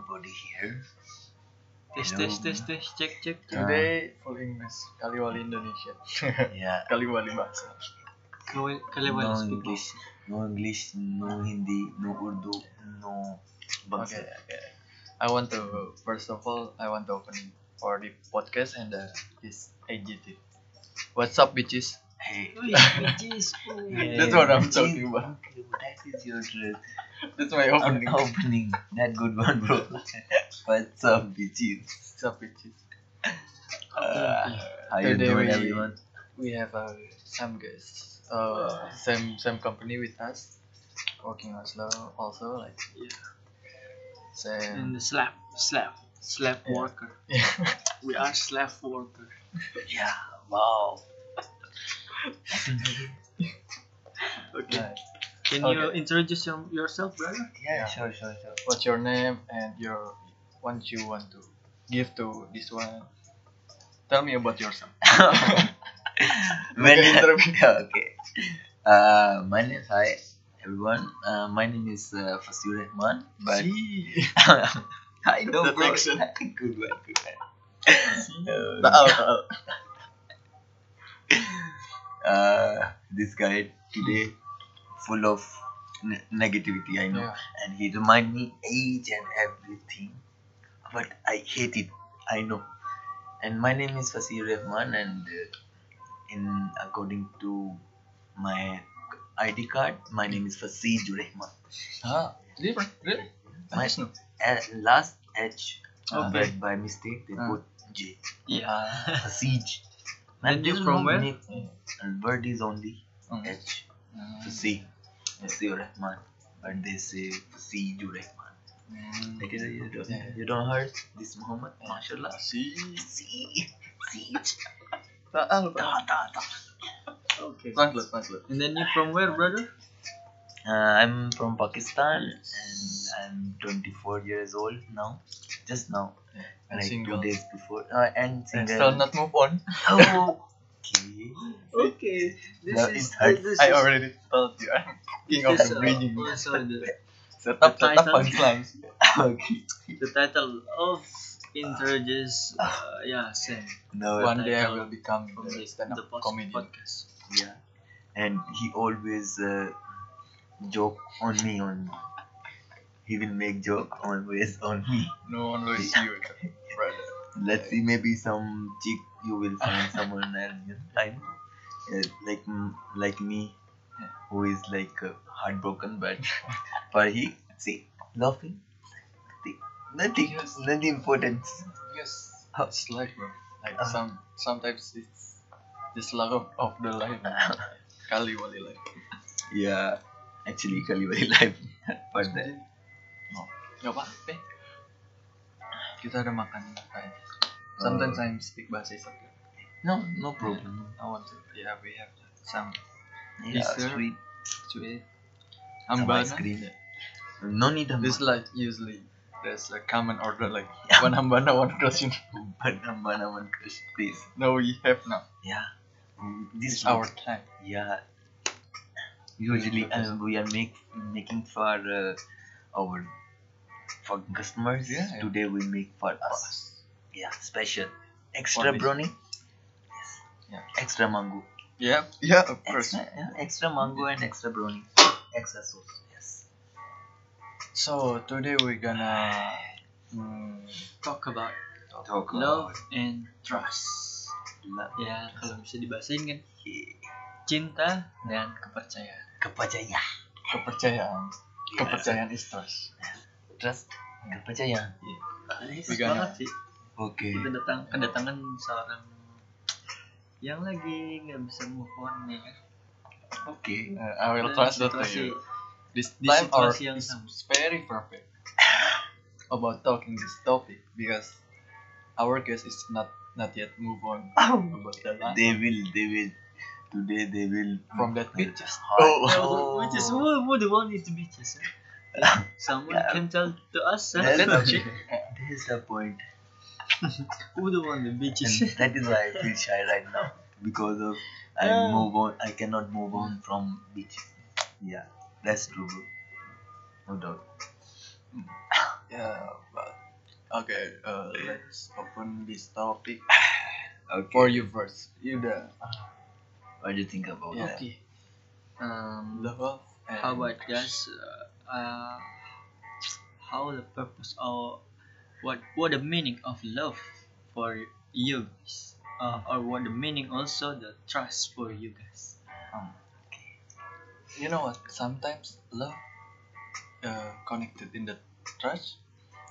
nobody here. Tes tes tes tes cek cek. cek. Today full English. Kaliwali Indonesia. Yeah. Kaliwali bahasa. Kalian No speak English, no English, no Hindi, no Urdu, no Okay, Bangsa. okay. I want to first of all I want to open for the podcast and uh, this AGT. What's up, bitches? Hey. Wih, bitches. That's what I'm Bitches. talking about. Okay, That is your That's my opening. opening. That good one, bro. What's up, bitches? What's up, bitches? Uh, how you Today doing, we- everyone? We have uh, some guests. uh, same same company with us, working Oslo also like Yeah. same. And the slap slap slap Yeah. worker. We are slap worker. Yeah. Wow. Okay. Right. Can you introduce your, yourself, brother? Yeah, Yeah. sure, sure, sure. What's your name and your what you want to give to this one? Tell me about yourself. when, Okay, interview. Yeah, okay. Uh, my name, hi everyone. Uh, my name is uh, Fasir Rahman, but I know, That bro. good one, good one. Uh, Taal, taal. uh, this guy today full of ne- negativity i know Yeah. and he remind me each and everything but i hate it i know and my name is Fasir Rahman and uh, in according to my id card my name is Fasir Rahman Ah, really? I My- uh, last h uh, Okay. but by mistake they Ah. put j Yeah. Fasij And you from where? word is only Mm. h Fasi, Fasir Rahman, but they say Fasiju Rahman. Like uh, you don't, Yeah. you don't heard this Muhammad, mashallah. See. Taal, ta taal. ta ta. Okay. Translate, translate. And then you from where, brother? Uh, I'm from Pakistan and I'm 24 years old now. Just now, And like two days before. Uh, and And single. still not move on. Oh, okay. Okay. This That is hard. this I is- already told you. I'm king of the is, uh, bridging. also the, Set up, the title. okay. the title of introduce uh, yeah same No, One day I will become from the the, stand the post- comedian. podcast. Yeah, and he always uh, joke on me. On he will make joke always on me. No one will see you, brother. Let's see, maybe some chick you will find someone else. You know, I know, uh, like like me, who is like uh, heartbroken, but for he see laughing, nothing, nothing, Yes. nothing important. Yes, How- it's life, bro. Like Uh. some sometimes it's just lack of, of the life. Kali wali life. Yeah, actually, kali very life, but that. No, nggak apa-apa. Kita ada makan kayak. Sometimes I speak bahasa Islam. No, no problem. I want to. Yeah, we have some Yeah, sir. sweet. sweet. Ambana. ice cream. No need a This like usually there's a common order like one hambana, one crushing. But Ambana one crush, please. No, we have now. Yeah. This This is our time. Yeah. Usually uh, we are make making for uh, our for customers. Yeah, yeah. Today we make for us. Yeah, special. Extra brownie. Yes. Yeah. Extra mango. Yeah, yeah, of course. Extra, yeah, extra mango and extra brownie. Extra sauce. Yes. So today we're gonna mm, Talk about Talk love and trust. Love. Ya kalau bisa dibahasain kan Yeah. cinta dan kepercayaan. Kepercayaan. kepercayaan. Yeah. Kepercayaan is trust. Trust. Kepercayaan. Nice We gonna- banget sih. Oke. Kita datang kedatangan seorang yang lagi nggak bisa move on ya kan. Oke. Uh, I will translate to you. This di time our situasi yang is sama. very perfect about talking this topic because our guest is not not yet move on about the last They will. They will. Today they will from that bitches. Oh. Oh, which is who, who the one is the bitches? Huh? Someone Yeah. can tell to us. Huh? That's that is the point. Who the one the And bitches? that is why I feel shy right now because of I Yeah. move on. I cannot move on from beach. Yeah, that's true, bro. No doubt. Yeah, but Okay, uh, let's open this topic Okay. for you first. You the What do you think about Yeah. that? Okay. Um, love and how about guys? Uh, uh, how the purpose or what what the meaning of love for you guys? Uh, or what the meaning also the trust for you guys? Um, you know what? Sometimes love uh, connected in the trust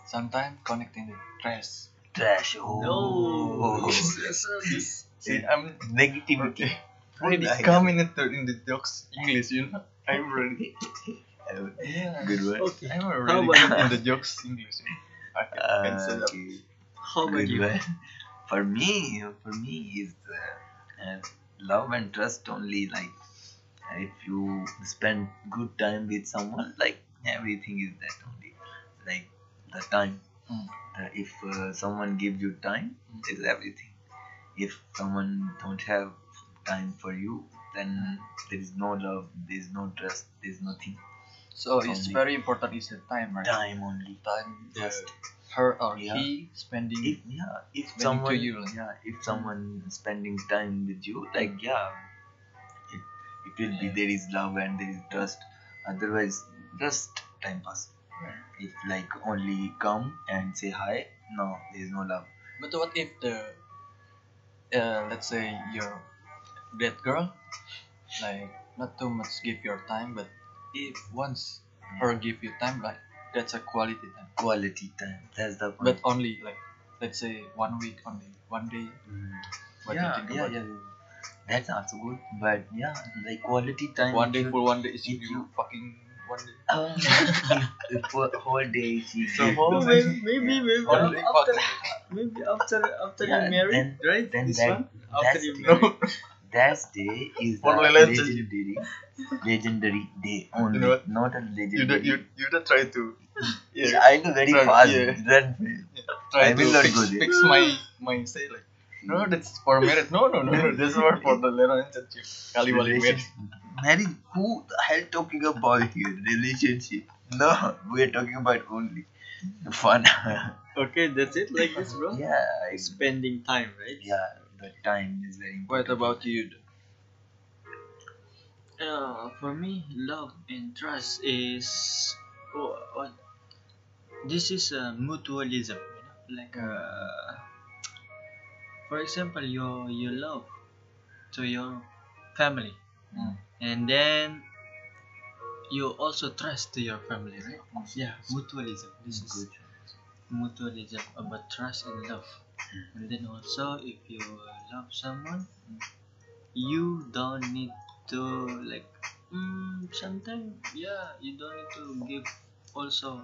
Sometimes connected in the trash. Trash. Oh. No. See, I'm Negativity. already I- coming into in the jokes English. You know, I'm already. Uh, Yeah. Good word. Okay. I'm How already about good in the jokes English. Okay, Uh, cancel up. okay. How about you? For me, for me is uh, uh, love and trust only like if you spend good time with someone, like everything is that only. Like the time. Mm. Uh, if uh, someone gives you time, is everything. If someone don't have time for you, then there is no love, there is no trust, there is nothing. So it's Only- very important is the time, right? Time only. Time. Just her or Yeah. he spending. if yeah if someone you, like- yeah if someone spending time with you like yeah it, it will be there is love and there is trust otherwise just time pass if like only come and say hi no there is no love But what if the, uh, let's say your that girl, like not too much give your time, but if once her give you time, like that's a quality time. quality time that's the point But only like, let's say one week only, one day. Mm. What do you yeah, think yeah, about yeah, yeah. that's also good but yeah like quality time One day should- full one day is you, you- fucking one day. uh, if, if for whole day she So give- whole maybe maybe maybe Only after fucking- maybe after after Yeah, you married, then- right? then this that- one after that's you the- married. That day is a legendary, legendary day only, You know not a You legendary. don't you you don't try to. Yeah, I do very Try- fast. yeah. Run. Try I will to not fix, go there. fix my my say like. No, that's for marriage. No, no, no, no. That's for for the relationship. Kali wali marriage. Relationship. Marriage? Who the hell talking about here? Relationship? No, we are talking about only fun. Okay, that's it. Like this, bro. yeah, I, Spending time, right? yeah. The time is very What important. about you? Uh, for me, love and trust is oh, what this is a mutualism. You know? Like uh, for example, you you love to your family, Mm. and then you also trust to your family, right? Yeah, mutualism. This is Good. mutualism about trust and love. And then also, if you love someone, you don't need to like. Mm, sometimes, yeah, you don't need to give also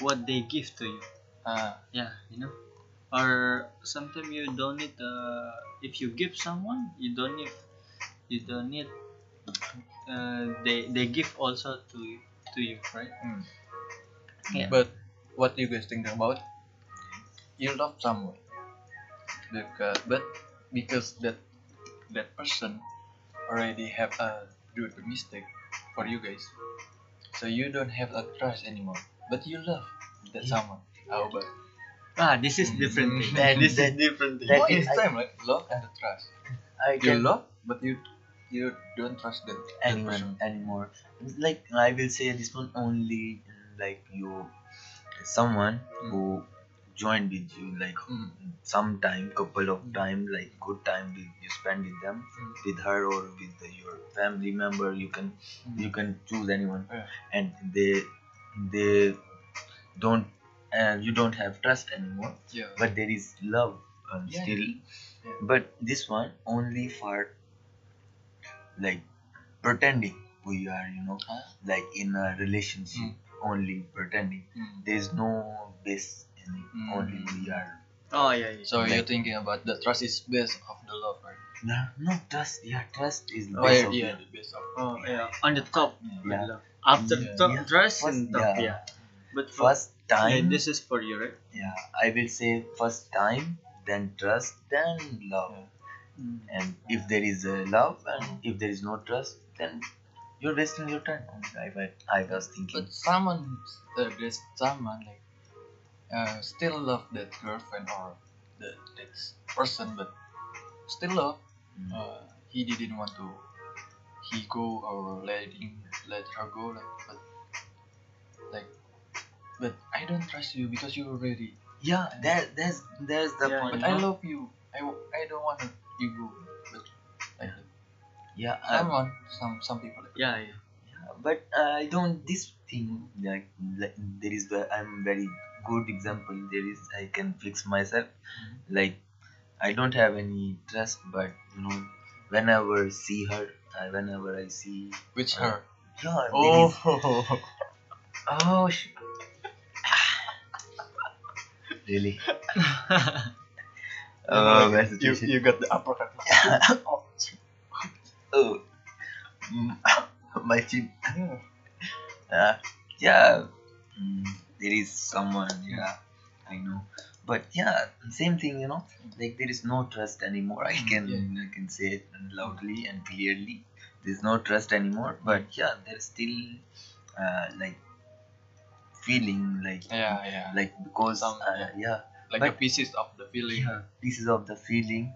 what they give to you. Ah, Yeah, you know. Or sometimes you don't need. Uh, if you give someone, you don't need. You don't need. Uh, they they give also to to you, right? mm. Yeah. But what do you guys think about? You love someone, because but because that that person already have a do the mistake for you guys, so you don't have a trust anymore. But you love that someone. How about? Ah, this is different thing. That- this that- is different thing. that What is- time like love and the trust? I You love, but you you don't trust that, that anyone person. anymore. Like I will say this one only like you someone Mm. who joined with you like Mm. some time, couple of time, like good time with you spend with them, Mm. with her or with the, your family member. You can Mm. you can choose anyone, Yeah. and they they don't and you don't have trust anymore. Yeah. But there is love um, Yeah, still. yeah. But this one only for like pretending we are, you know, Huh? like in a relationship only pretending. Mm. There is no base in it. Mm. Only we are. Oh yeah, yeah. So Like- you're thinking about the trust is base of the love, right? No, no trust. Yeah, trust is the Oh, base yeah, of yeah, it. the base of. Oh yeah, on the top. Yeah. love. After Yeah. top, Yeah. dress First- and top. yeah. Yeah. But for, First yeah, time. this is for you, right? Yeah, I will say first time, then trust, then love. Yeah. And if there is a love and if there is no trust, then you're wasting your time. I, I, I was thinking. But someone, uh, there's someone like uh, still love that girlfriend or the that person, but still love. Mm. Uh, he didn't want to. He go or letting let her go, like, but like, but I don't trust you because you already. yeah that that's that's the Yeah, point But I love you. I, I don't want you go. But like yeah I, one some some people. Like, Yeah, yeah. but I don't this thing like, like there is I'm very good example there is I can fix myself. Like I don't have any trust but you know whenever see her uh, whenever I see which Uh, her? yeah Oh, is, oh sh- really? Oh bad you you got the uppercut. oh my chin. Yeah. uh, yeah mm, there is someone yeah i know but yeah same thing you know like there is no trust anymore i can Yeah. i can say it loudly and clearly there's no trust anymore but yeah there's still uh, like feeling like Yeah, yeah. like because Some- uh, yeah like but- the pieces of the feeling. yeah, pieces of the feeling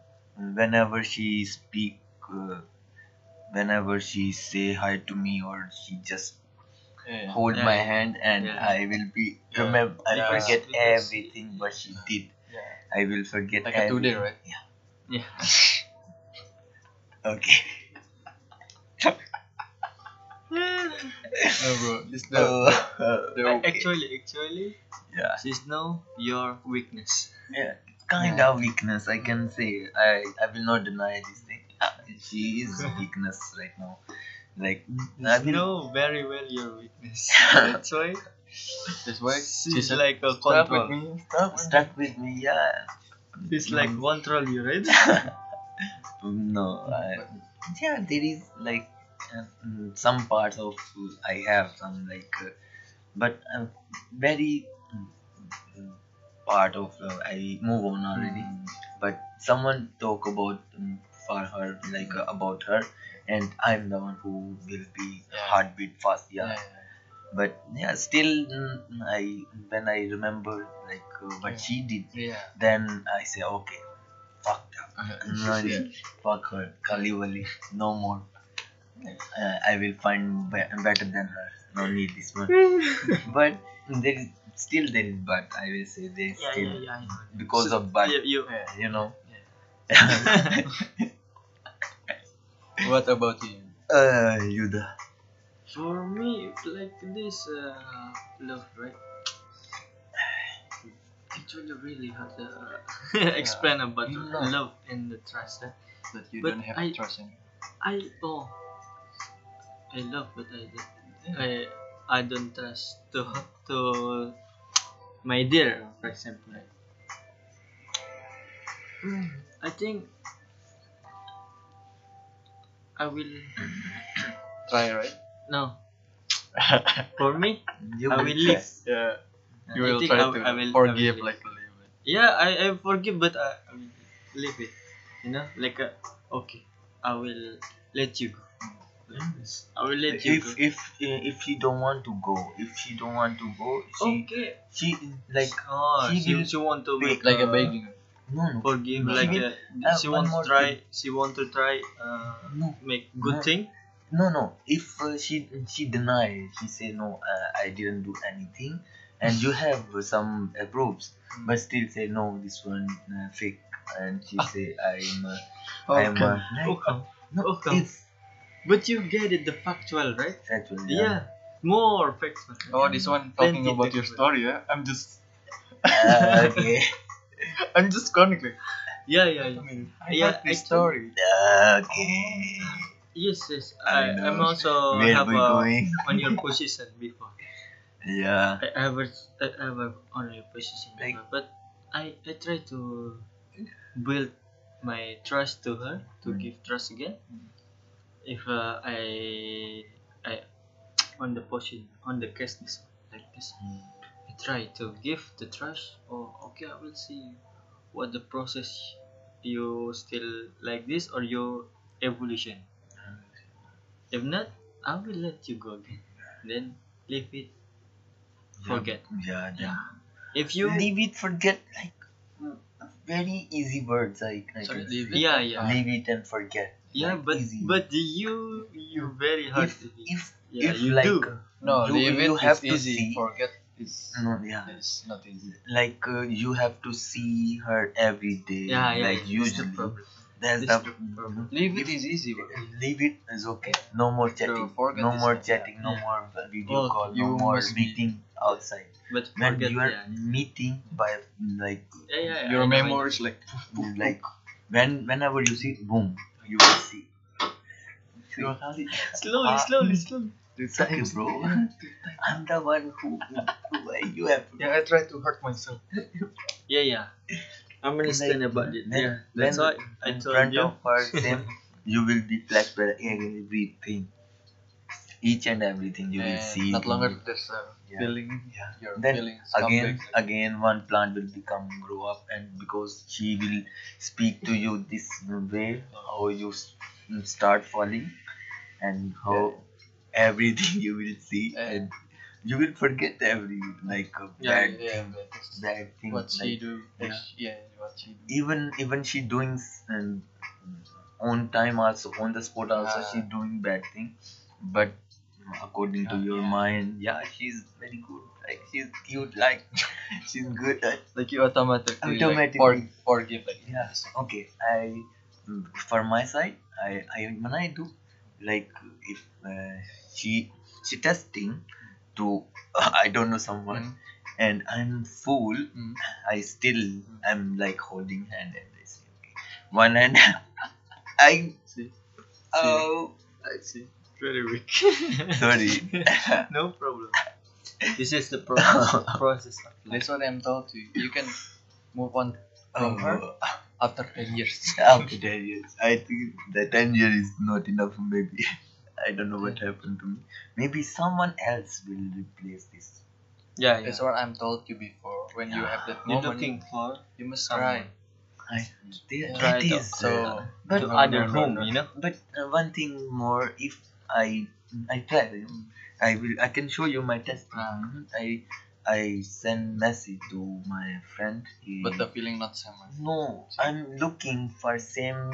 whenever she speak uh, whenever she say hi to me or she just Yeah. hold Yeah, my hand and Yeah. I will be Yeah. remember I Yeah. forget Because- everything what she did. yeah. I will forget Like a today, everything. right? Yeah. Yeah. Okay. No, bro. This the, Uh, the, Uh, okay. Actually, actually, yeah, she's know your weakness. yeah, kind of weakness I can say. I I will not deny this thing. Uh, She is weakness right now. Like I She know very well your weakness. That's why that's why she's like a "Stop with control. me. Stop with stuck with me. Yeah. She's like control you, right? no I, yeah there is like uh, mm, some parts of i have some like uh, but uh, very mm, mm, part of uh, i move on already but someone talk about um, for her like uh, about her and i'm the one who will be Yeah. heartbeat fast yeah, Yeah, but yeah still mm, i when i remember like uh, what she did Yeah. then i say okay fuck that no, yeah. fuck her, Kali Wali, no more. Uh, I will find be- better than her. No need this one. but there is still there is but. I will say there is yeah, still yeah, yeah, because So, of but. You, You know. What about you? uh, Yuda. For me, like this uh, love, right? It's really, really hard to uh, explain about You love. love. and the trust. eh? That you But don't have I- trust in. I oh, I love, but I don't- I I don't trust to to my dear, for example. Like, Hmm, I think I will Try, right? no. For me, You I will leave. Yeah. You I will think try I, to I will, I will forgive, leave. like a little bit. Yeah, I, I forgive, but I, I will leave it. You know, like uh, okay, I will let you go. Like this. I will let you if go. if if she don't want to go, if she don't want to go, she okay. she like Oh, she she, will she want to be make Like a uh, begging. No no forgive, She like will- uh, uh, she one want more to try. She want to try. Uh, no make good No. thing. no no if uh, she she deny she say no uh, i didn't do anything and you have uh, some uh, proofs but still say no this one uh, fake and she say i'm uh, i'm uh, Oh, like, come. no come. it's But you get it the factual, right? factual Yeah, more factual. Oh, this one talking about your story, yeah? I'm just, Uh, okay I'm just chronicling. Yeah, yeah, I yeah. mean, I Yeah, heard this story. okay Yes, yes. I I I'm also where have we uh, going on your position before. yeah I ever I ever on your position Like- before, but I I try to build my trust to her to Mm. give trust again. If uh, I I on the position on the case this like this, I try to give the trust. Oh, okay, I will see what the process you still like this or your evolution. If not, I will let you go again. Then leave it. Forget. yeah yeah if you leave it, forget like very easy words. Like I Sorry, can leave it. yeah yeah leave it and forget. yeah Like, but easy. but you you very hard if to be. if yeah if you like do No, you, leave it you is have to easy. see. Forget is No, yeah. is not easy. Like uh, you have to see her every day. yeah yeah Like yeah, the usually, problem. that's This the problem. Leave it is easy. bro. leave it is okay. No more chatting. forget no more not- chatting. No more video Okay, call. No more must be- meeting outside. but When you are yeah. meeting by like yeah, yeah, yeah, Your I know, I know. memory is like like when whenever you see boom you will see. slowly slowly slowly It's okay, bro. I'm the one who, who uh, you have. to- yeah. I try to hurt myself. yeah yeah I'm understand Like, about it when- yeah that's why I in told front you of her, same, you will be flashback everything, each and everything you will see. Not longer there's a uh, Yeah. feeling. Yeah. Your Then feelings again, back. again, one plant will become grow up, and because she will speak to you this way, how you start falling, and how everything you will see, Yeah. and you will forget every like uh, Yeah, bad yeah, thing, bad thing. what she like, do. yeah. Yeah, what she do. even even she doing um, on time also on the spot also she doing bad thing but according to your mind yeah she's very good like she's cute like she's good at Like you automatically, Automatically. Like, for, forgive. Like yeah okay i for my side i i when i do like if uh, she she testing to i don't know someone Mm. and i'm full Mm. I still I'm like holding hand and I say, okay. One hand, I See, oh I see. very weak sorry. no problem this is the process process of life That's what I'm told to you. You can move on from her Oh, after ten years. after ten years, I think the ten years is not enough. Maybe I don't know what happened to me. Maybe someone else will replace this. yeah yeah That's what I'm told you before. When you have that you're moment, looking for you must someone. try. I there, Try it to- is. So, uh, but to No, other no, no, home no. you know But uh, one thing more, if I I try, I will I can show you my test. Ah. I I send message to my friend. He, but the feeling not same. no, I'm looking for same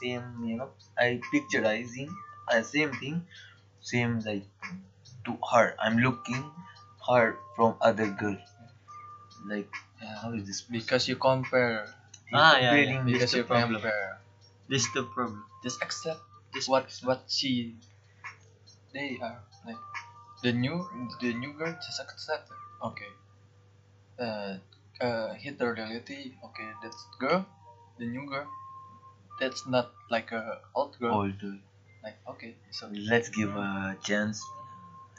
same you know. I picturizing uh, same thing, same like to her. I'm looking her from other girl. Like Yeah. how is this? Because you compare. Ah, yeah, yeah. This Because the you problem. compare. this the problem Just accept this what what she. They are like the new the new girl. Just accept. Okay. Uh, uh, hit the reality. Okay, that's girl, the new girl. That's not like a old girl. older. Like okay, so Let's give a chance.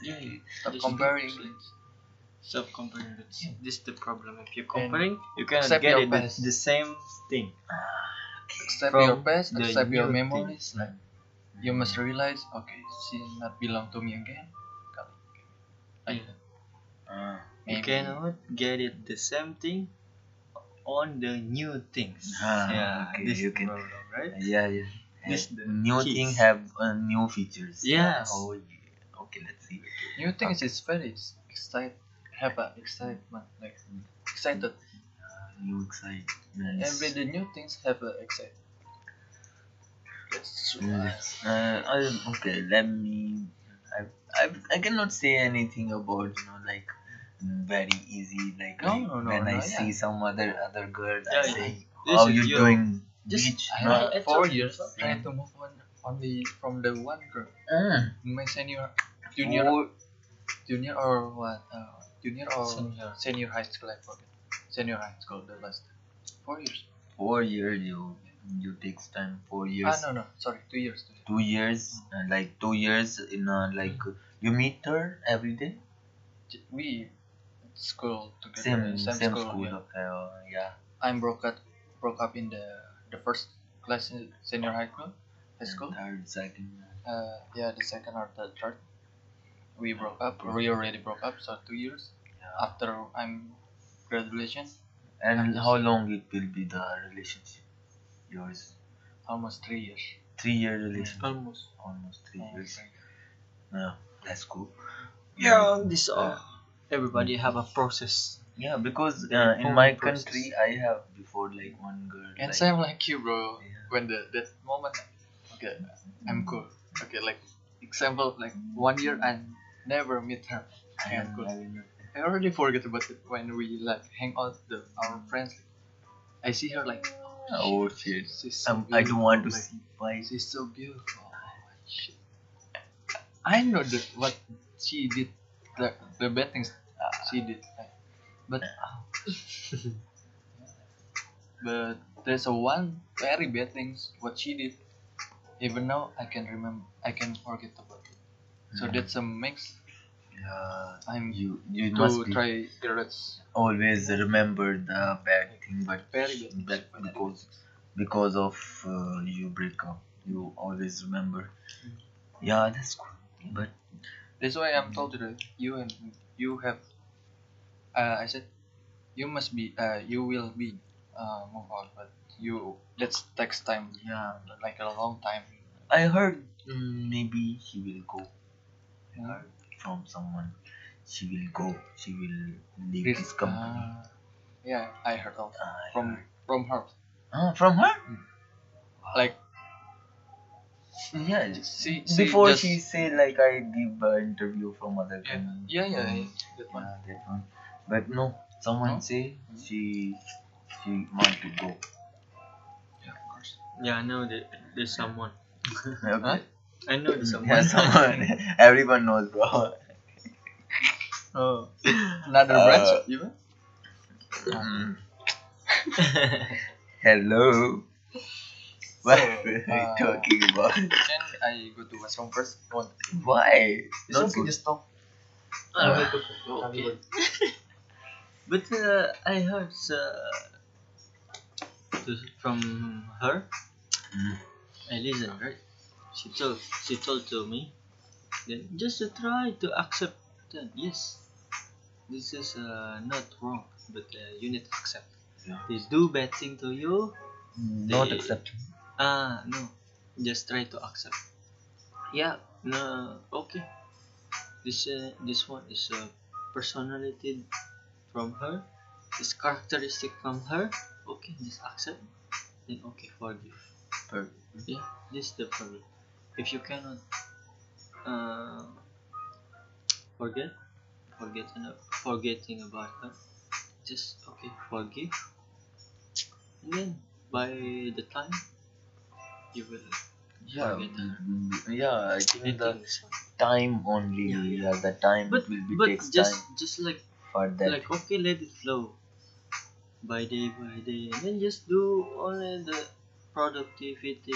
yeah, yeah. stop This is comparing. self comparing this this is the problem if you're comparing you cannot accept get your it the, best. the same thing accept From your past, the accept your new memories. Like you must realize, okay, she not belong to me again. Like that. Ah. you Maybe. cannot get it the same thing on the new things Ah, yeah okay, this you is the can- problem right Yeah, yeah. This Uh, the new keys. thing have uh, new features. Yes. Oh yeah. Okay, let's see. New things is very excited, have a excitement, like excited. New excitement. Every the new things have a excitement. True. Let's, uh, okay, let me. I, I, I cannot say anything about you know like very easy like No, no, no, when I see yeah. some other other girl Yeah, I say how you doing Just bitch I no have it's four years trying to move on only from the one girl. Mm. My senior, junior, Four- junior or what? Uh, junior or Senior. senior high school? I forget. Senior high school, the last four years. four years you you takes time four years Ah no no, sorry, two years. Two years. two years uh, like two years in uh, like you meet her every day We school together. same same, same school. school, yeah. okay uh, yeah I'm broke up, broke up in the the first class in senior high school. High school. third second Uh, yeah, the second or the third. We broke up. We already broke up, so two years yeah. after I'm graduation, and I'm how long it will be the relationship yours almost three years. three year relationship almost almost three Almost years three years. yeah that's cool yeah this all everybody have a process Yeah, because uh, in my process. country, I have before like one girl. And like, same like you, bro. Yeah. When the that moment, okay, I'm cool. Okay, like example, like one year I never meet her. I I'm cool. I already forget about it when we like hang out the our friends. I see her like, Oh shit! she's so Um, I don't want to beautiful, see why. she's so beautiful. Oh, shit. I know that what she did, the the bad things she did, like, but but there's a one very bad things what she did. Even now I can remember, I can forget about it. So that's a mix. Yeah, I'm you you to must be try erase always remember the bad thing, but very bad. that because because of uh, you break up, you always remember. Yeah, that's cool. But That's why I'm told today you and you have. Uh, I said you must be. Uh, you will be. Uh, move on, but you let's takes time. yeah, Like a long time. I heard mm, maybe she will go Yeah. from someone. She will go. She will leave This- this company. uh, yeah, I heard of I from heard. from her. Ah, from her? Like Yeah. she, she Before just, she say like I give an interview from other Yeah, company. yeah, yeah, yeah, that one. Yeah, that one. But no, someone No? say she she want to go. Yeah, of course. Yeah, I know that there's someone. Okay. I know there's someone. Yeah, someone. Everyone knows, bro. Oh, another Uh, branch even. Mm. Hello. What So, are you uh, talking about? Can I go to washroom first? One. Why? It's Not okay, good. just talk. Ah, okay. But uh, I heard uh, to- from her. Mm. I listened, right? She told she told to me, then just to try to accept that yes, this is uh, not wrong, but uh, you need to accept. Yeah. They do bad thing to you. Not They- accepting. Ah no, just try to accept. Yeah, no, okay. This uh, this one is a personality from her. This characteristic from her. Okay, just accept. Then okay, forgive. Per- Yeah, this is the problem. If you cannot uh, forget, forgetting forgetting about her, just okay, forgive. And then by the time you will Yeah, forget her. yeah. I think the Anything is fine. time only. Yeah, Yeah, the time But it will be but takes just time just like for that. like okay, let it flow. By day by day, and then just do only the productivity,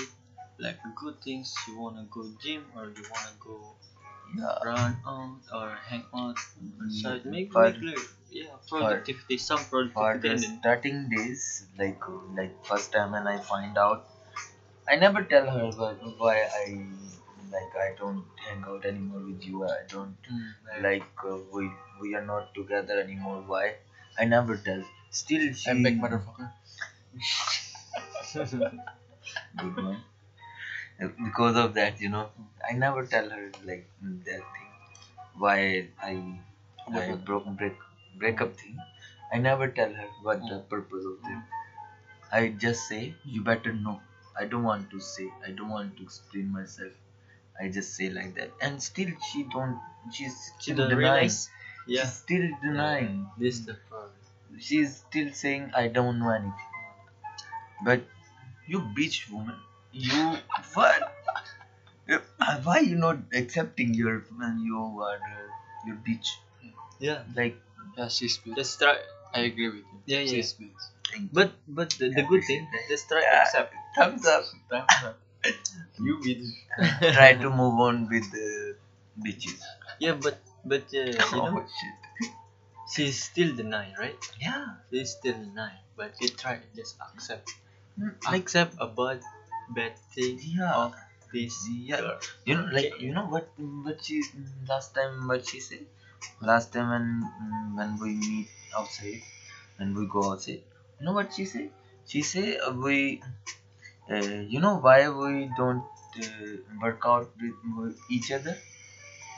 like good things. You wanna go gym or you wanna go yeah. run out or hang out mm, outside. Make For- make like, yeah productivity, some for productivity, the then starting days like like first time when i find out i never tell her why, why i like i don't hang out anymore with you. I don't Mm, like uh, we we are not together anymore. Why? I never tell. Still she I'm back, motherfucker. good one. Because of that you know i never tell her like that thing. Why i i broke break breakup thing. I never tell her what the purpose of them i just say you better know. I don't want to say i don't want to explain myself i just say like that and still she don't she's she still don't denying realize. Yeah, she's still denying this the problem. she's still saying I don't know anything. But you bitch woman, you what? You- Why you not accepting your when you are uh, your bitch? Yeah, Like Yeah, she's bitch. just try. I agree with you. Yeah, yeah. She's bitch. But but the, the good thing, just try to Yeah. accept. thumbs up. You bitch. Try to move on with the bitches. Yeah, but but uh, you know Oh shit. she's still denying, right? Yeah. She's still denying, but you try to just accept. Mm, Accept about bad bad thing Yeah. of this Yeah. girl. You know, like you know what what she last time what she said. Last time when mm, when we meet outside, when we go outside, you know what she said? She said uh, we, uh, you know why we don't uh, work out with, with each other?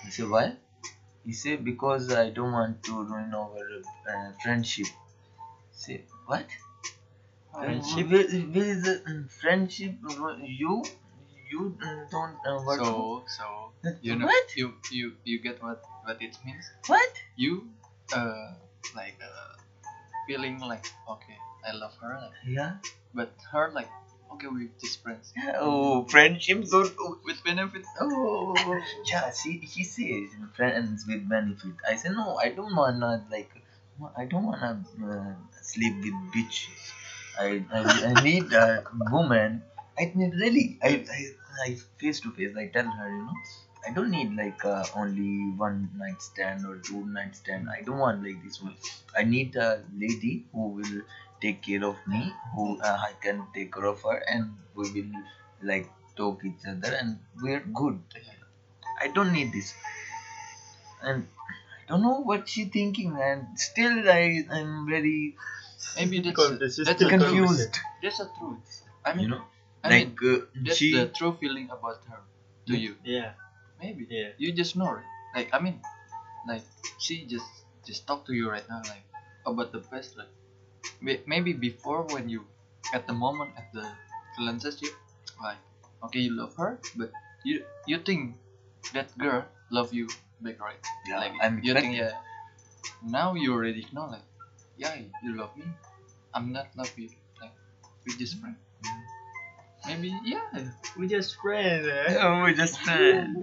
I say why? He say because I don't want to ruin our uh, friendship. Say what? Friendship? Where, where is the uh, friendship? You you uh, don't uh, what? So so you know What? you you you get what what it means. what? You uh like uh, feeling like okay I love her like, Yeah. but her like okay we're just friends Oh, friendship. Oh, with benefit. oh, yeah. She she says friends with benefit. I said no. I don't wanna like. I don't wanna uh, sleep with bitches. I, I, I need a woman. I need really. I, I, I face to face. I tell her, you know, I don't need like uh, only one night stand or two night stand. I don't want like this one. I need a lady who will take care of me, who uh, I can take care of her, and we will like talk each other, and we're good. I don't need this. And I don't know what she thinking, and still I am very Maybe that's Confused. that's Still the truth. confused. That's the truth. I mean, You know, I mean, like uh, that's she. the true feeling about her to you. Yeah. Maybe Yeah. you just know it. Like I mean, like she just just talk to you right now like about the past like may- maybe before when you at the moment at the relationship like okay you love her but you you think that girl love you back right? Yeah, like I'm you think yeah. Now you already know like yeah you love me I'm not love you like we just friends. Maybe yeah. We just friends, eh? Oh, we just friends.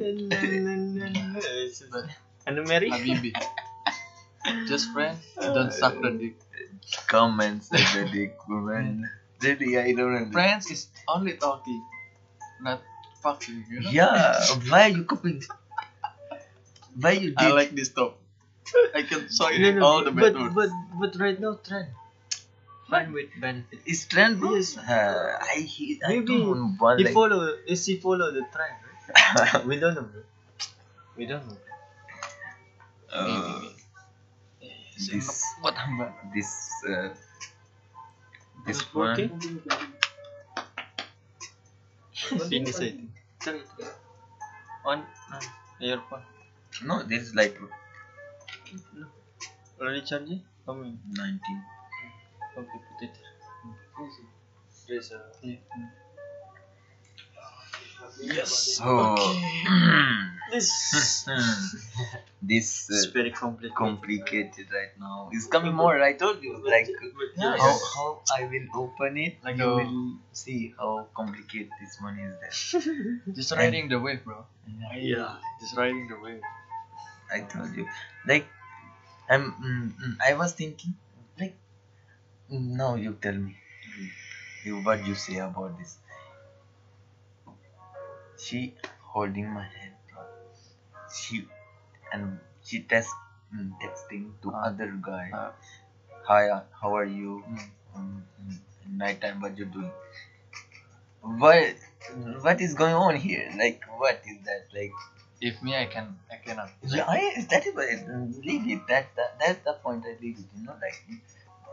but And Mary? Habibi. Just friends don't suck the dick Come and suck the dick, woman. Really, I don't know. Friends is only talking, not fucking. You know? Yeah, why you copying? Why you did? I like this top. I can show you No, no, all the but, methods. but, but right now, trend. Fine with benefit. Is trend bro? Yes. Uh, I hate. I Maybe don't want He like. follow, is he follow the trend, right? we don't know, bro. We don't know. uh, Yes, this what hamba? this uh, this It's one. working? Sini sa ito. Sorry. On, on, earphone. No, this is like No. Already charging? How many? 19. Okay, put it. There's a... Yeah. Yes. So This this is uh, very complicated. complicated right now. It's coming more. I told you like Yeah. how how I will open it. Like you a- will see how complicated this one is. There. Just riding the wave, bro. Yeah. Just riding the wave. I told you. Like, I'm. Mm, mm, I was thinking. Like, now you tell me. You what you say about this? She holding my hand. She and she text mm, texting to Uh, other guy. uh. Hi, uh, how are you? Mm. Mm, mm, nighttime, what you doing? What? What is going on here? Like, what is that? Like, If me, I can, I cannot. yeah, I, that is why leave it. That, that that's the point I leave it. You know, like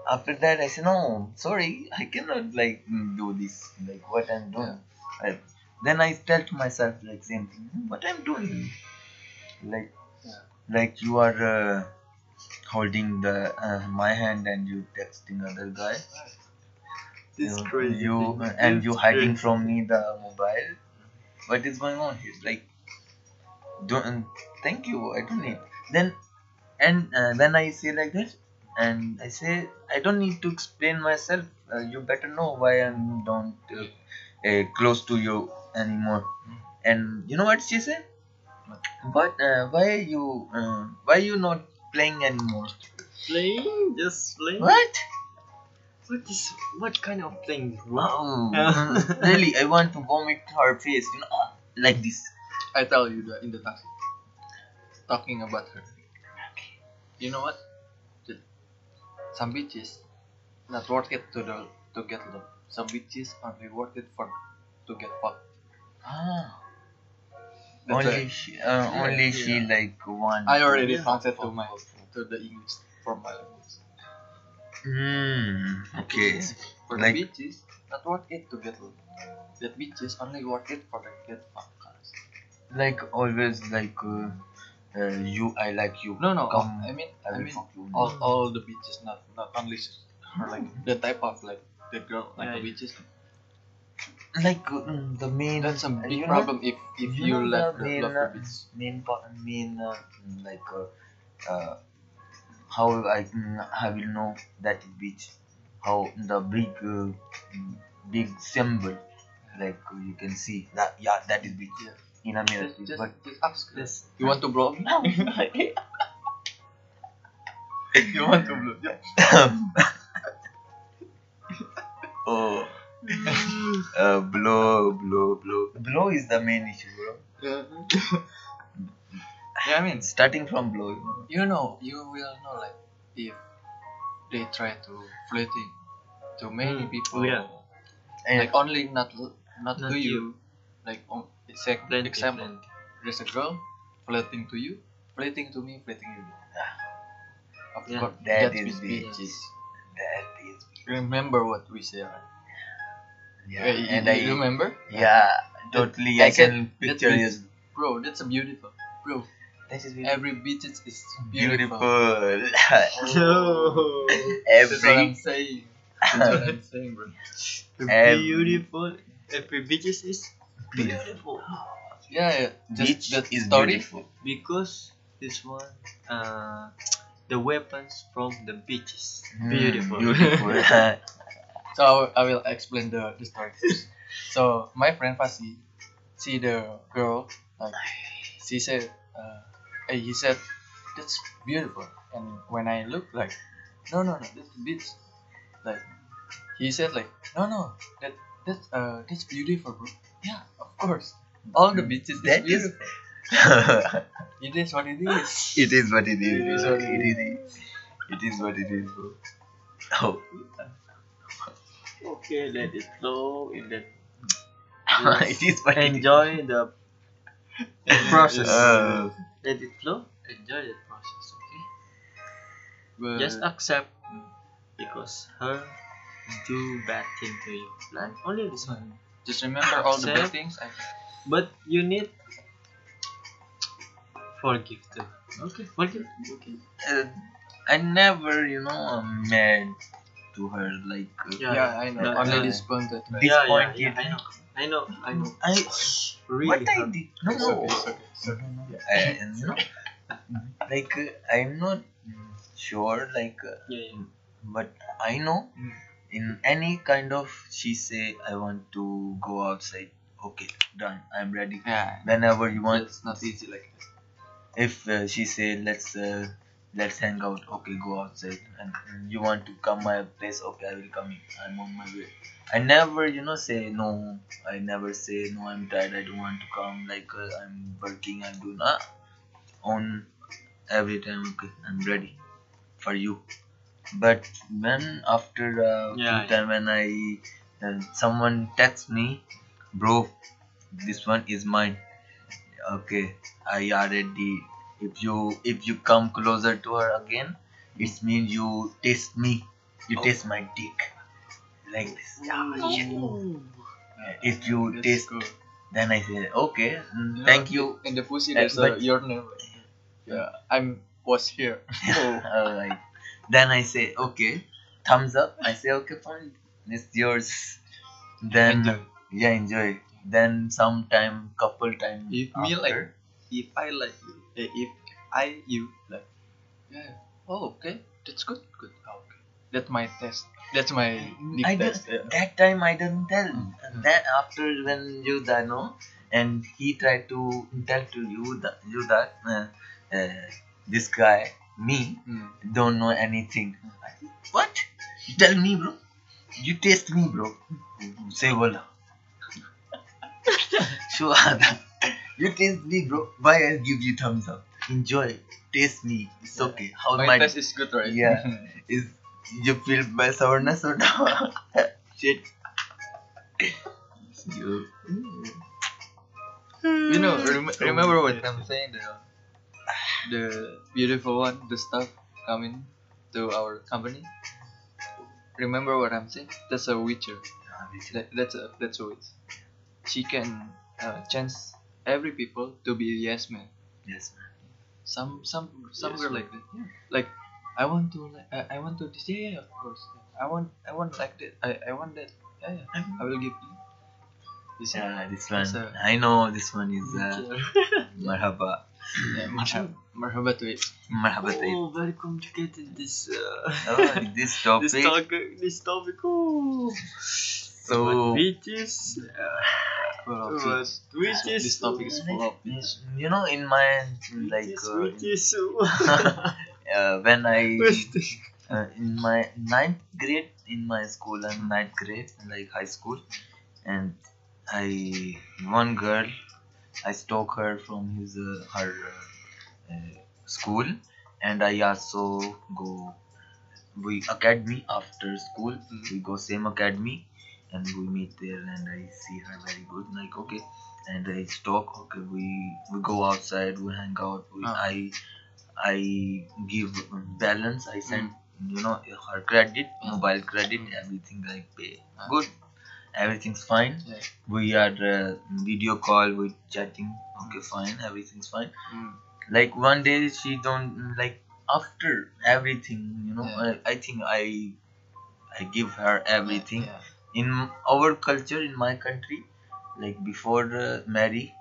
after that I said no, sorry, I cannot like mm, do this. Like what I'm doing. I, then I tell to myself like same thing. "Hmm, What I'm doing. Like, Yeah. like you are uh, holding the uh, my hand and you texting other guy. This you, crazy you thing. and you hiding crazy. from me the mobile. What is going on here? Like, don't thank you. I don't need. Then, and uh, then I say like this and I say I don't need to explain myself. Uh, you better know why I'm don't uh, uh, close to you anymore. And you know what she said? But uh, why you uh, why you not playing anymore? Playing? Just playing? What? What is what kind of playing? Really, I want to vomit her face. You know, like this. I tell you that in the taxi. Talking about her. You know what? Some bitches not worth it to the to get love. Some bitches worth it for to get fucked. Ah. That's only why she, uh, only she like one. I already Yeah. translate to my to the English for my language. Hmm. Okay. For Like- the bitches, not worth it to get love. That bitches only worth it for the get fucked. Like always, like uh, uh, you I like you. No, no. Come, I mean, I I mean, fuck you. all, all the bitches, not not only s- her, like the type of like the girl, like Yeah, the yeah. bitches. Like uh, the main. That's a big you know, problem if if you you, know love the main, love uh, main part, main uh, like uh, uh, how I mm, I will know that beach. How the big uh, mm, big symbol, like uh, you can see that yeah that is beach Yeah. in America. Just, just, but just ask. Yes. You want to blow me? you want to blow? Yeah. oh, uh, blow, blow, blow. Blow is the main issue, bro. yeah, I mean, Starting from blow, you know. you know, you will know like if they try to flirting to many Mm, people. yeah. And Like only not not, Not to you. you. Like um, it's like Plenty, example. plenty. There's a girl flirting to you, flirting to me, flirting to you. Of Yeah. course, That that's is with the- bitches. that is Remember what we said. Right? yeah. Yeah, and you I remember? yeah totally I can picture beautiful. it. Bro, that's a beautiful. Bro, That is every bitch is is beautiful. beautiful. No. That's what I'm saying. That's what I'm saying, bro. Every- beautiful. Every beaches is beautiful. Yeah, yeah. Just Beach that is story. beautiful. because this one uh the weapons from the beaches Mm, beautiful beautiful. So I will, I will explain the, the story. so my friend Fasi see the girl like she said uh, he said that's beautiful and when I look like no no no that's bitch like he said like no no that that's uh that's beautiful bro yeah of course all the bitches that is it is what it is it is what it is. It is what it It is. It is what it is, bro. Oh, okay let it flow in then it is what it enjoy the process. Uh, let it flow. Enjoy the process okay? But just accept because her do bad thing to you. Like only this one. Just remember all the Accept. things I, but you need forgive too. Okay forgive. Okay. Uh, I never, you know, am mad to her. Like, uh, Yeah. yeah, I know Yeah, only yeah. disappointed right? This yeah, point yeah, it- yeah, I know I know I know I really what I did? No, It's no. okay, it's okay, it's okay. I, you like uh, I'm not sure. Like, uh, yeah, yeah. but I know Mm. in any kind of she say I want to go outside. Okay, done. I'm ready. Yeah, Whenever you want. it's not easy like that. If uh, she say let's uh, let's hang out. Okay, go outside. And mm, you want to come my place. Okay, I will come. in. I'm on my way. I never, you know, say no. I never say no. I'm tired. I don't want to come. Like uh, I'm working. I'm doing ah, on every time. Okay, I'm ready for you. But when after a Yeah, few time when I uh, someone text me, bro, this one is mine. Okay, I are ready. If you if you come closer to her again, it means you taste me. You Oh. taste my dick. Like this. Yeah. If you That's taste, good. then I say okay. mm, Yeah, Thank you. In the pussy, Uh, there's but- a your name. Yeah, I'm was here. Alright. Then I say okay. Thumbs up. I say okay fine. It's yours. Then Enjoy. yeah enjoy. Then sometime couple time If me like- If I like you, if I you like, yeah. Oh, okay, that's good. Good. Oh, okay. That's my test. That's my dick I test. Yeah. that time I didn't tell. Mm. That after when you know, and he tried to tell to you that you that uh, uh, this guy me Mm. don't know anything. What? You tell me, bro. You taste me, bro. Say wala. sure. you taste me, bro. Why I give you thumbs up? Enjoy. Taste me. It's Yeah. okay. How My my test is good, right? Yeah. is you feel by sourness or no? Shit. You. you know, rem- remember what I'm saying? The the beautiful one, the stuff coming to our company. Remember what I'm saying? That's a witcher. That, that's a that's a witch. She can uh, chance every people to be yes man. Yes, man. some some some Yes, girl like that. Yeah. Like I want to like I, I want to this. Yeah, yeah, of course. I want I want like that. I, I want that. Yeah, yeah. I will give you. You see? Yeah, this one. That's a- I know this one is uh, marhaba. Yeah, marhaba, marhaba to it. Marhaba tayyib. Oh, very complicated this. Uh, Oh, this topic. this topic. This topic. Oh. So which is. Uh, Full of what, it. which is. This topic is full of it. you know, in my like is, uh, which uh, when I uh, in my ninth grade in my school and ninth grade like high school and i one girl i stalk her from his uh, her uh, uh, school and i also go we academy after school we go same academy and we meet there and i see her very good like okay and i talk okay we we go outside we hang out we, Ah. i i give balance i send you know her credit Mm. mobile credit everything i pay Ah. good everything's fine Yeah. we are uh, video call we chatting okay fine everything's fine Mm. like one day she don't like after everything you know Yeah. I, I think i i give her everything Yeah. In our culture in my country like before uh, marry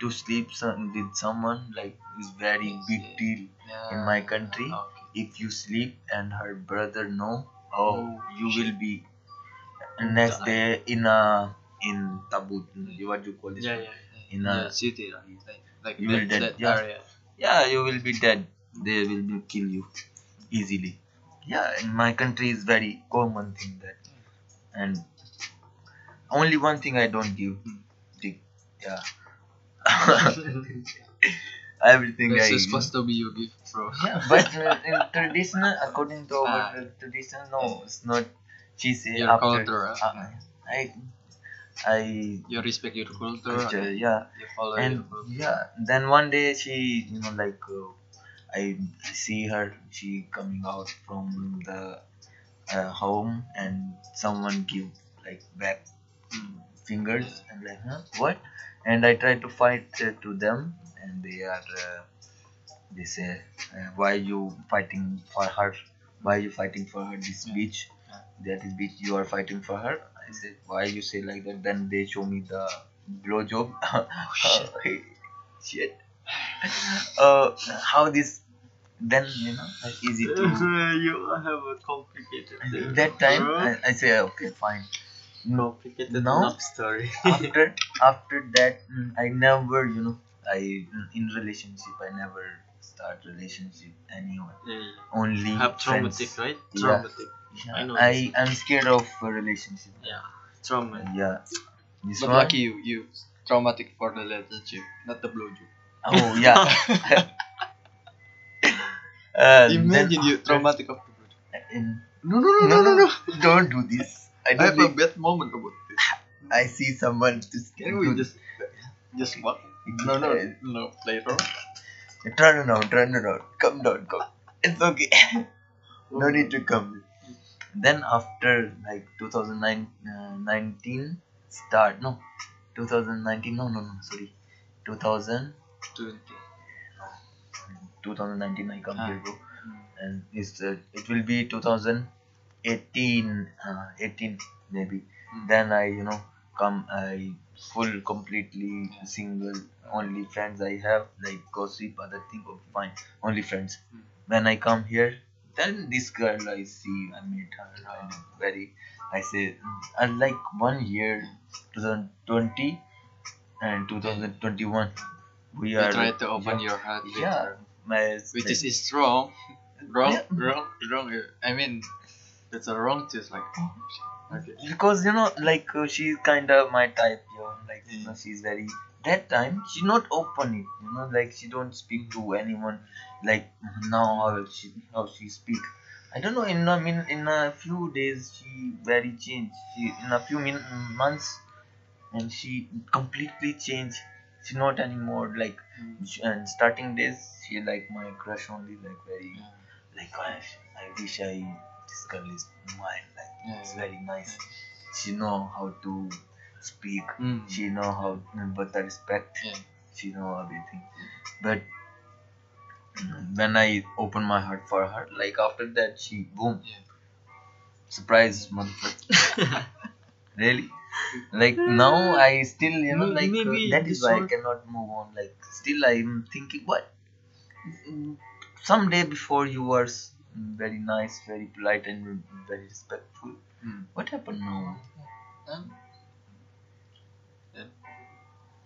to sleep some, with someone like is very big yeah. deal Yeah. in my country Okay. if you sleep and her brother know oh Oh, you shit. will be next day in a in tabut what do you call this yeah, one? yeah. in Yeah, a city? Like, like You will that, dead, yeah. area. yeah you will be dead they will be kill you easily yeah in my country is very common thing that and only one thing i don't give dick yeah everything This i is supposed to be your gift, bro. yeah but uh, in traditional according to our Ah. tradition no it's not she say Your after culture, uh, i i You respect your culture. culture, yeah You follow and your culture. yeah then one day she you know like uh, i see her she coming out from the uh, home and someone give like back Mm. fingers and like huh what? And i try to fight uh, to them and they are uh, they say uh, why you fighting for her? Why you fighting for her this bitch? That is bitch you are fighting for her? I said why you say like that? Then they show me the blow job shit. shit. Uh how this then you know easy to you have a complicated. that time. I, I say okay fine no complicated now- enough story. after after that mm, i never you know i in relationship i never start relationship anyone yeah, only have traumatic, right? Yeah. Traumatic. yeah, I know i am scared of a relationship Yeah, trauma. yeah this But one lucky you, you traumatic for the relationship, not the blowjob. oh yeah uh, then Imagine you traumatic of the No, no, no, no, no, no. don't do this i I have a bad moment about this. i see someone to Can we just, just what? No, no, no. Later. turn around turn around come down come it's okay no need to come then after like 2009 uh, start no 2019 no no no sorry 2000 Twenty. 2019 i come Ah. here bro Mm. and it's uh, it will be 2018 uh, 18 maybe Mm. then i you know come i full completely single only friends i have like gossip other thing oh, fine only friends Mm. when i come here then this girl i see i meet her and very i say mm, i like one year 2020 and 2021 we You are try to open yeah, your heart. with yeah Which is, is wrong. Wrong, Yeah. wrong, wrong. I mean, that's a wrong choice. Like, oh, okay. because you know like uh, she's kind of my type you know like you know Mm. she's very that time she not open it you know like she don't speak to anyone like now how she how she speak i don't know in a min in a few days she very changed she in a few min- months and she completely changed she not anymore like Mm. and starting days she like my crush only like very like I, I wish I this girl is mine like Yeah, it's yeah. very nice she know how to speak Mm. she know how but the respect Yeah. she know everything but when I open my heart for her, like after that she boom surprise motherfucker. really? Like now I still you know like maybe that is why I cannot move on. Like still I'm thinking what someday before you were very nice, very polite and very respectful. Hmm. What happened now? And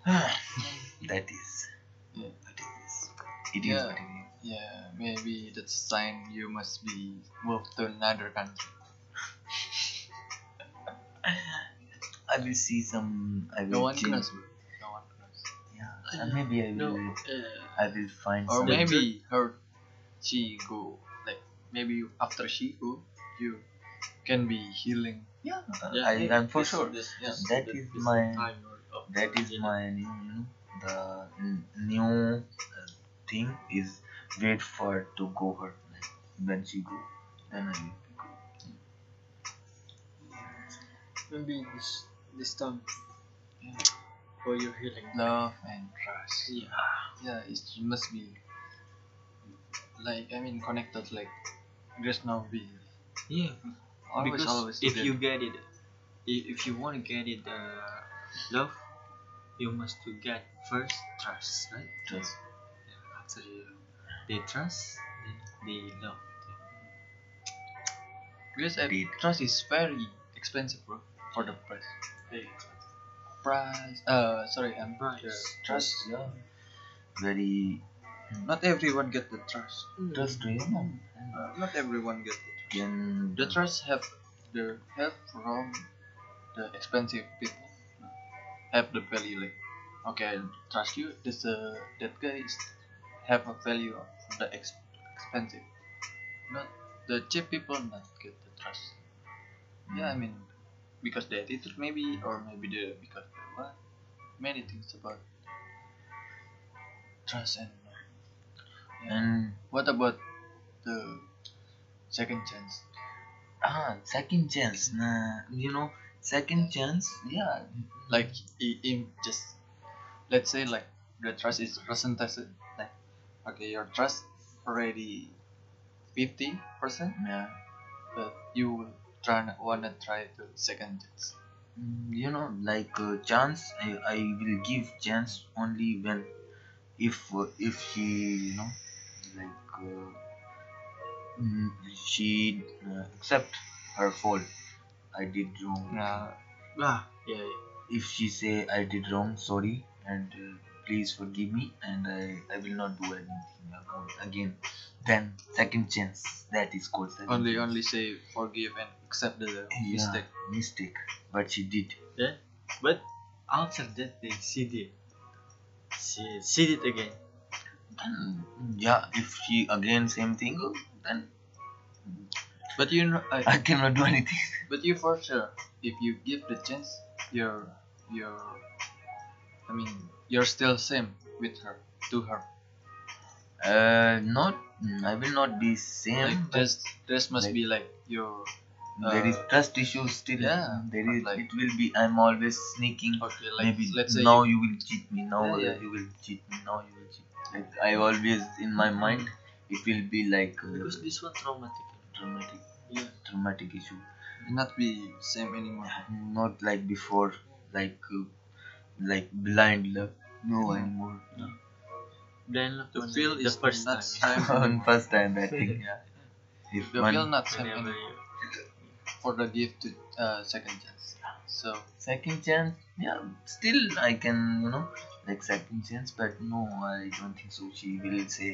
that is Yeah. what it is. It is Yeah. what it is. yeah, maybe that's a sign you must be moved to another country. I will see some. I will No one change. And maybe I will. no, uh, I will find Or some. maybe her, she go like maybe after she go, you can be healing. Yeah, yeah, I, I'm for sure. this- Yeah. this- That this- my- That is my new, you know, the new uh, thing is wait for to go her. Like when she go, then I will go. maybe this this time Yeah. For your healing. Love and trust. Yeah. Yeah, it must be like I mean connected. Like just now be Yeah. always because always if together. you get it, if you want to get it, uh, love, you must to get first trust, right? Trust. Yeah, after you, they trust, then they love. because uh, trust is very expensive, bro, for the price. Hey, Price. Uh, sorry, I'm Price. the trust. Yeah. Very Not everyone get the trust. trust to you know. Uh, not everyone get the trust. Can The trust have the have from the expensive people have the value like okay I trust you this uh that guy is have a value of the ex- expensive not the cheap people not get the trust yeah I mean because the attitude maybe or maybe the because the what many things about trust and yeah. and what about the second chance ah second chance. Nah, you know second chance. Yeah. like in just let's say like the trust is percentage like okay your trust already 50 percent Yeah. but you will try wanna try to second chance Mm, you know like uh, chance I, I will give chance only when if uh, if she you know like uh, mm, she uh, accept her fault i did wrong. Uh, Ah, yeah, yeah. if she say i did wrong sorry and uh, please forgive me and i i will not do anything ag- again then second chance that is called second only chance. only say forgive and accept the yeah, mistake mistake but she did Then, but after that they see it, see, see it again. then yeah if she again same thing then but you know I, I cannot do anything. but you for sure if you give the chance you're you're i mean you're still same with her to her Uh, not. mm, I will not be same. like but just this must like- be like your there is uh, trust issues still. yeah, There but is. like- it will be. I'm always sneaking. okay like Maybe let's say now you, will cheat me. Now Yeah, yeah. you will cheat me. Now you will cheat. Me. Like I always in my mind, it will be like uh, Because this was traumatic. traumatic, Yeah. dramatic issue. not be same anymore Not like before, like uh, like blind love. No anymore. Then look The on feel the is first not time. On first time, I think. Yeah. If you one feel not same Whenever anymore you- for the gift to uh, second chance so second chance yeah still i can you know like second chance but no i don't think so she will say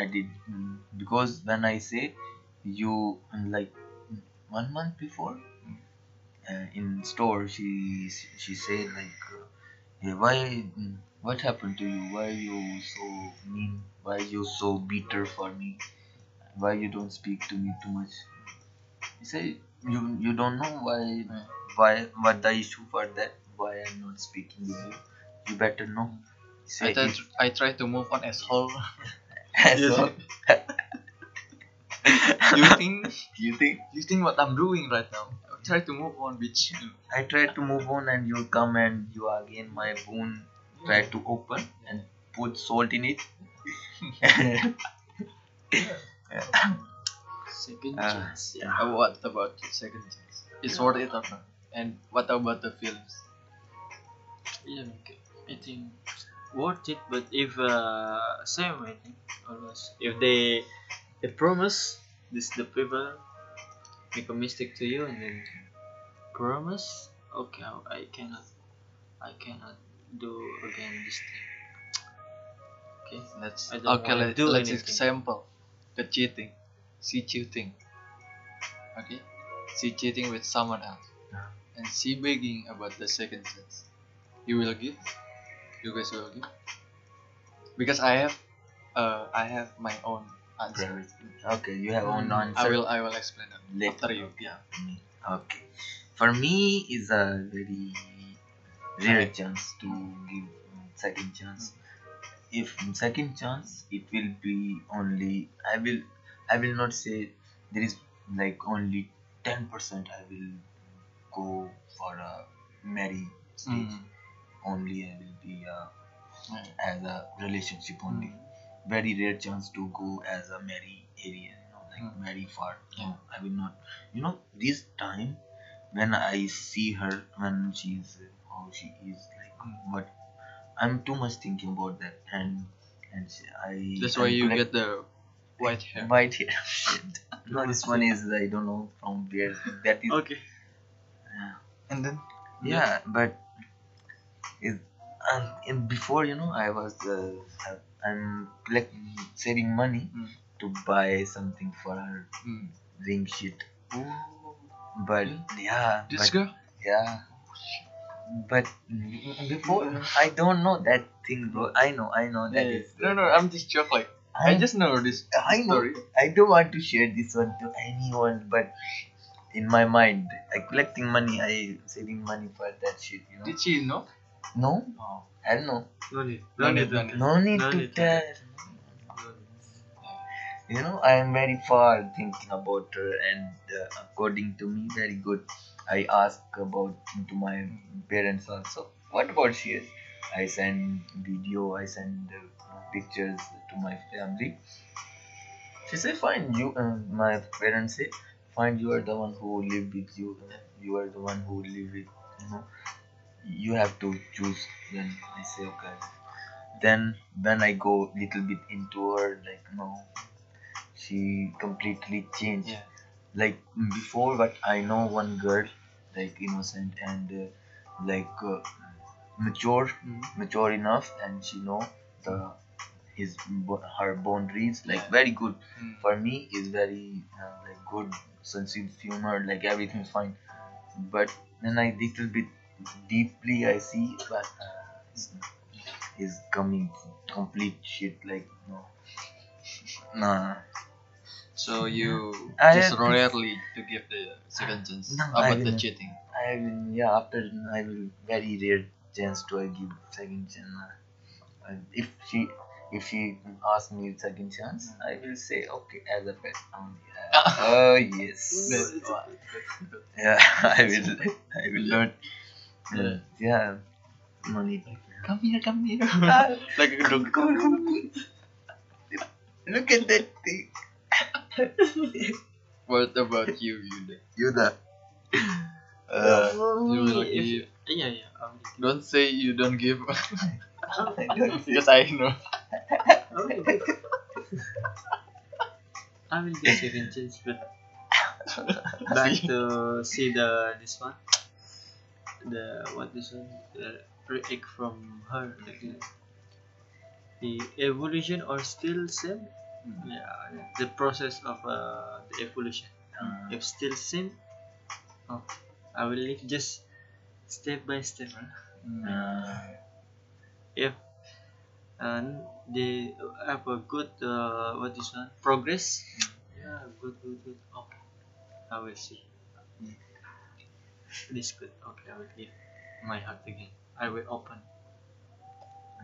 i did mm, because when i say you mm, like mm, one month before uh, in store she she said like uh, yeah, why what happened to you? Why you so mean why you so bitter for me? Why you don't speak to me too much? You say you you don't know why why what the issue for that? Why i'm not speaking with you? You better know. I, say try if- to, I try to move on as whole. You think? You think? You think? What I'm doing right now? I try to move on bitch i try to move on and you come and you again my wound try to open and put salt in it Second Ah, chance. Yeah. Uh, what about second chance? It's worth it or not? And what about the feelings? Yeah, okay. I think worth it, but if uh, same I think always if they they promise this the people make a mistake to you and then promise okay I cannot I cannot do again this thing. Okay. Let's I don't okay. wanna Let, do let's anything. example the cheating. She cheating. Okay, she cheating with someone else, and she begging about the second chance. You will give. You guys will give. Because I have, uh, I have my own answer. Okay, you have own Mm, answer. I will. I will explain it Later. after you. Yeah. Okay. For me, is a very rare chance to give second chance. If second chance, it will be only. I will. I will not say there is like only ten percent. I will go for a marry stage. Mm. Only I will be uh, Yeah. as a relationship only. Very rare chance to go as a marry area. You know, like Mm. very far. Yeah. I will not. You know, this time when I see her when she's uh, how she is like but I'm too much thinking about that and and she, I That's why I'm you get the white hair. white hair. Shit. no, this one is I don't know from where that is. Okay. And then yeah but is um, in before you know i was uh, i'm like saving money Mm. to buy something for her mm. ring shit oh, but yeah this but, girl. yeah but before i don't know that thing bro i know i know that Yeah, is no, no. I'm just joke. Like I I just know this I know. story. I don't want to share this one to anyone, but in my mind, I collecting money, I saving money for that shit. You know? Did she know? No, Oh. I don't know. No need. No No need, need. no need. No need No to need to tell. You know, I am very far thinking about her, and uh, according to me, very good. I ask about to my parents also. What about she? Is? I send video. I send uh, pictures to my family. She said, "Fine, you." Uh, my parents say, "Fine, you are the one who live with you. You are the one who live with. You know, you have to choose." Then I say, "Okay." Then when I go little bit into her, like no, she completely changed. Yeah. Like before, what I know, one girl, like innocent and uh, like uh, mature, Mm. mature enough, and she know the his her boundaries. Like very good Mm. for me is very uh, like good sense of humor. Like everything's fine, but then I little bit deeply I see but uh, is, is coming complete shit. Like no, nah. So you I just rarely to give the second chance No, about the cheating. I will, yeah, after I will very rare chance to I give second chance. Uh, if she if she asks me second chance, I will say okay as a pet only. Uh, oh yes, That's. That's yeah, I will I will learn. Yeah, no need. Come here, come here. Like a dog. Look at that thing. What about you, Yuda? You the. Uh, You will If- give. Yeah, yeah. I give. Don't say you don't give I because I know. I will give. I will give second chance, but back to see the this one, the what this one, the react from her, like the, the evolution or still same. Yeah, the process of uh, the evolution. Uh, If still same, oh, I will live just step by step. Huh? uh, if and they have a good uh, what is one progress? Yeah good good good. Okay. I will see. This good. Okay i will give my heart again. I will open.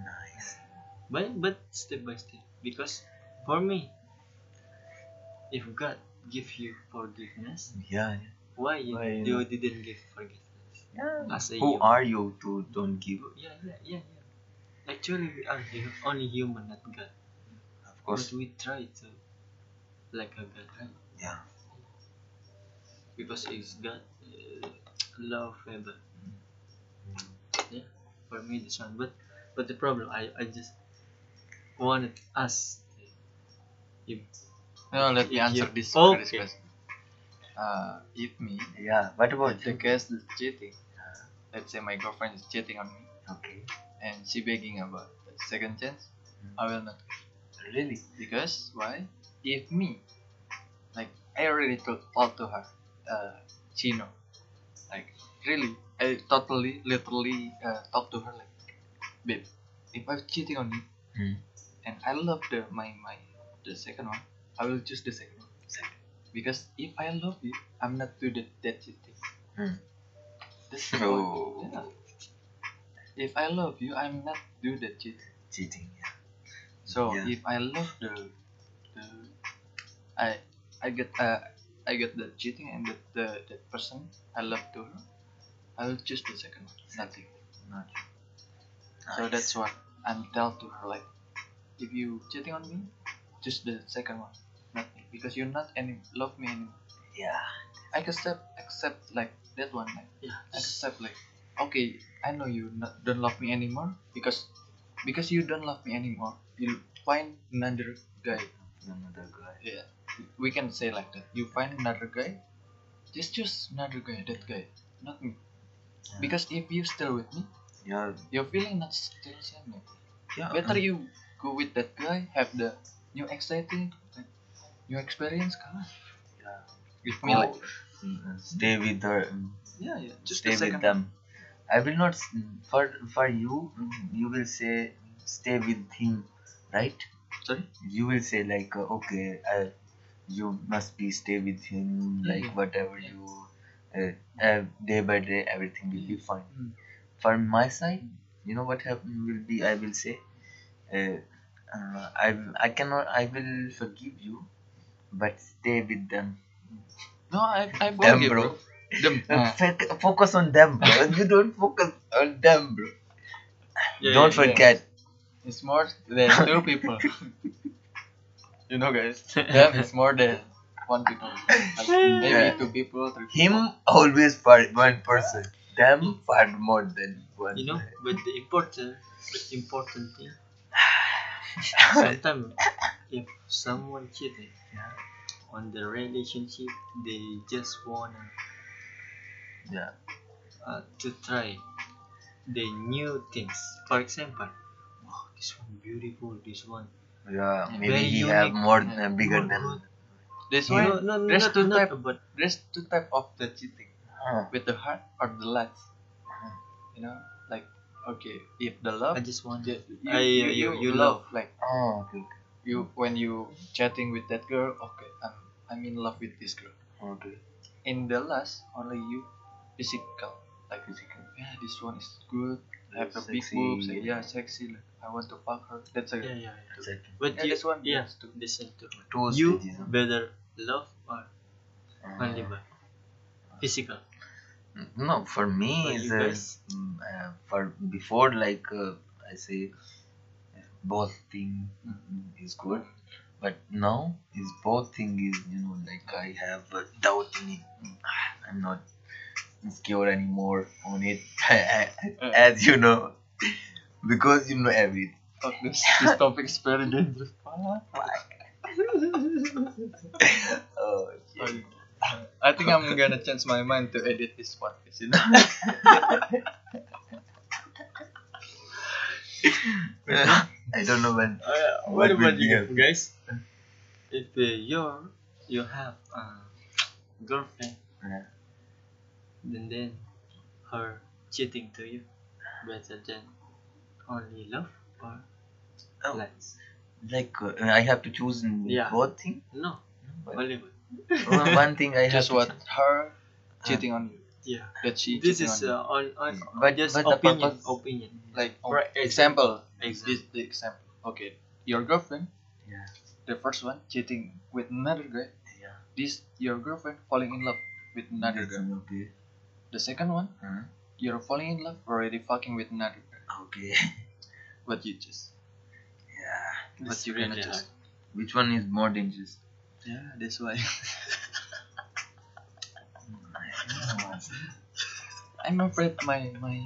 Nice. but but step by step because for me if god give you forgiveness Yeah. why you, Why you not? didn't give forgiveness yeah. as a Who human. are you to don't give? yeah yeah yeah yeah actually we are hu- only human not god Of course. But we try to like a god, right? Yeah. Because it's God, uh, love ever. Yeah, for me this one. But but the problem, I I just wanted us. If, No, let me answer this, this Okay. question. Uh, if me, Yeah. What about the case is cheating, let's say my girlfriend is cheating on me Okay. and she begging about second chance, Mm. I will not. Really? Because why? If me, like I already told, to her, uh, know, like really, I totally, literally uh, talk to her like, babe, if I'm cheating on you, Hmm. and I love the my my the second one, I will choose the second one. Second. Because if I love you, I'm not do that that cheating. Hmm. That's the Oh. point. Yeah. If I love you, I'm not do the cheating. Cheating. Yeah. So Yeah. if I love the, the I I get uh I get the cheating and the, the that person I love to her, I will choose the second one. Nothing. Not. So Nice. that's what I'm tell to her like, if you cheating on me, choose the second one, not me, because you're not any love me anymore. Yeah. I accept accept like that one like yeah, I accept like okay I know you not, don't love me anymore because because you don't love me anymore you find another guy Another guy. yeah we can say like that you find another guy just choose another guy that guy not me Yeah. because if you still with me Yeah. your feeling not still same Yeah. better you go with that guy have the new exciting like, new experience on Yeah. with me like mm, stay with her. mm, yeah yeah just stay the with them. I will not for for you. mm, You will say stay with him, right? sorry You will say like uh, okay, I, you must be stay with him Yeah, like yeah. whatever Yeah. you. Uh, uh, day by day, everything will be fine. Mm. For my side, you know what happen will be. I will say, uh, I I cannot. I will forgive you, but stay with them. no I I Them, forgive bro. them Uh, uh, focus on them, bro. you don't focus on them, bro. Yeah, don't yeah, yeah. forget. It's more than two people. you know, guys. Them is more than one people. Like maybe Yeah. two people, three people. Him always one person. Them far more than one. You know, but the important, the important thing. Sometimes, if someone cheating Yeah. on the relationship, they just wanna Yeah. uh, to try the new things. For example, wow, this one beautiful. This one Yeah. Maybe Very he have more Yeah. uh, bigger More than. good. That's Yeah. why no, no, no, there's not, two not type. about There's two type of the cheating Huh. with the heart or the lights. You know, like okay, if the love, I just want you, you, I, you, uh, you, you love like Oh, okay. you when you chatting with that girl. Okay, I'm I'm in love with this girl. Okay. in the last only you physical like physical yeah this one is good have the big Sexy. boobs and yeah sexy like I want to fuck her that's a Yeah, yeah, yeah. Second. But Yeah, you, this one yeah, to- listen to Two you better love or only Uh, by physical. No, for me is uh, mm, uh, for before like uh, I say uh, both thing mm, is good, but now is both thing is you know like I have a doubt in it. I'm not insecure anymore on it, as you know, because you know everything. This this topic is very dangerous Oh, shit. I think I'm gonna change my mind to edit this podcast you know I don't know when. Uh, What what about you happen? guys? If uh, you're you have a girlfriend, Yeah. and then her cheating to you, better than only love or Oh. lies? Like uh, I have to choose in Yeah. both thing. No, But only one. One one thing I have just to what her cheating on you Yeah, that she this is on you. uh, on on But- just but opinion. purpose- Opinion. like For example example. this the example okay your girlfriend Yeah. the first one cheating with another guy Yeah. this your girlfriend falling in love with another That's girl okay. the second one Huh? you're falling in love already fucking with another girl Okay. But you just. yeah. what It's you gonna really hard. Which one is more dangerous? Yeah, that's why. I'm afraid my my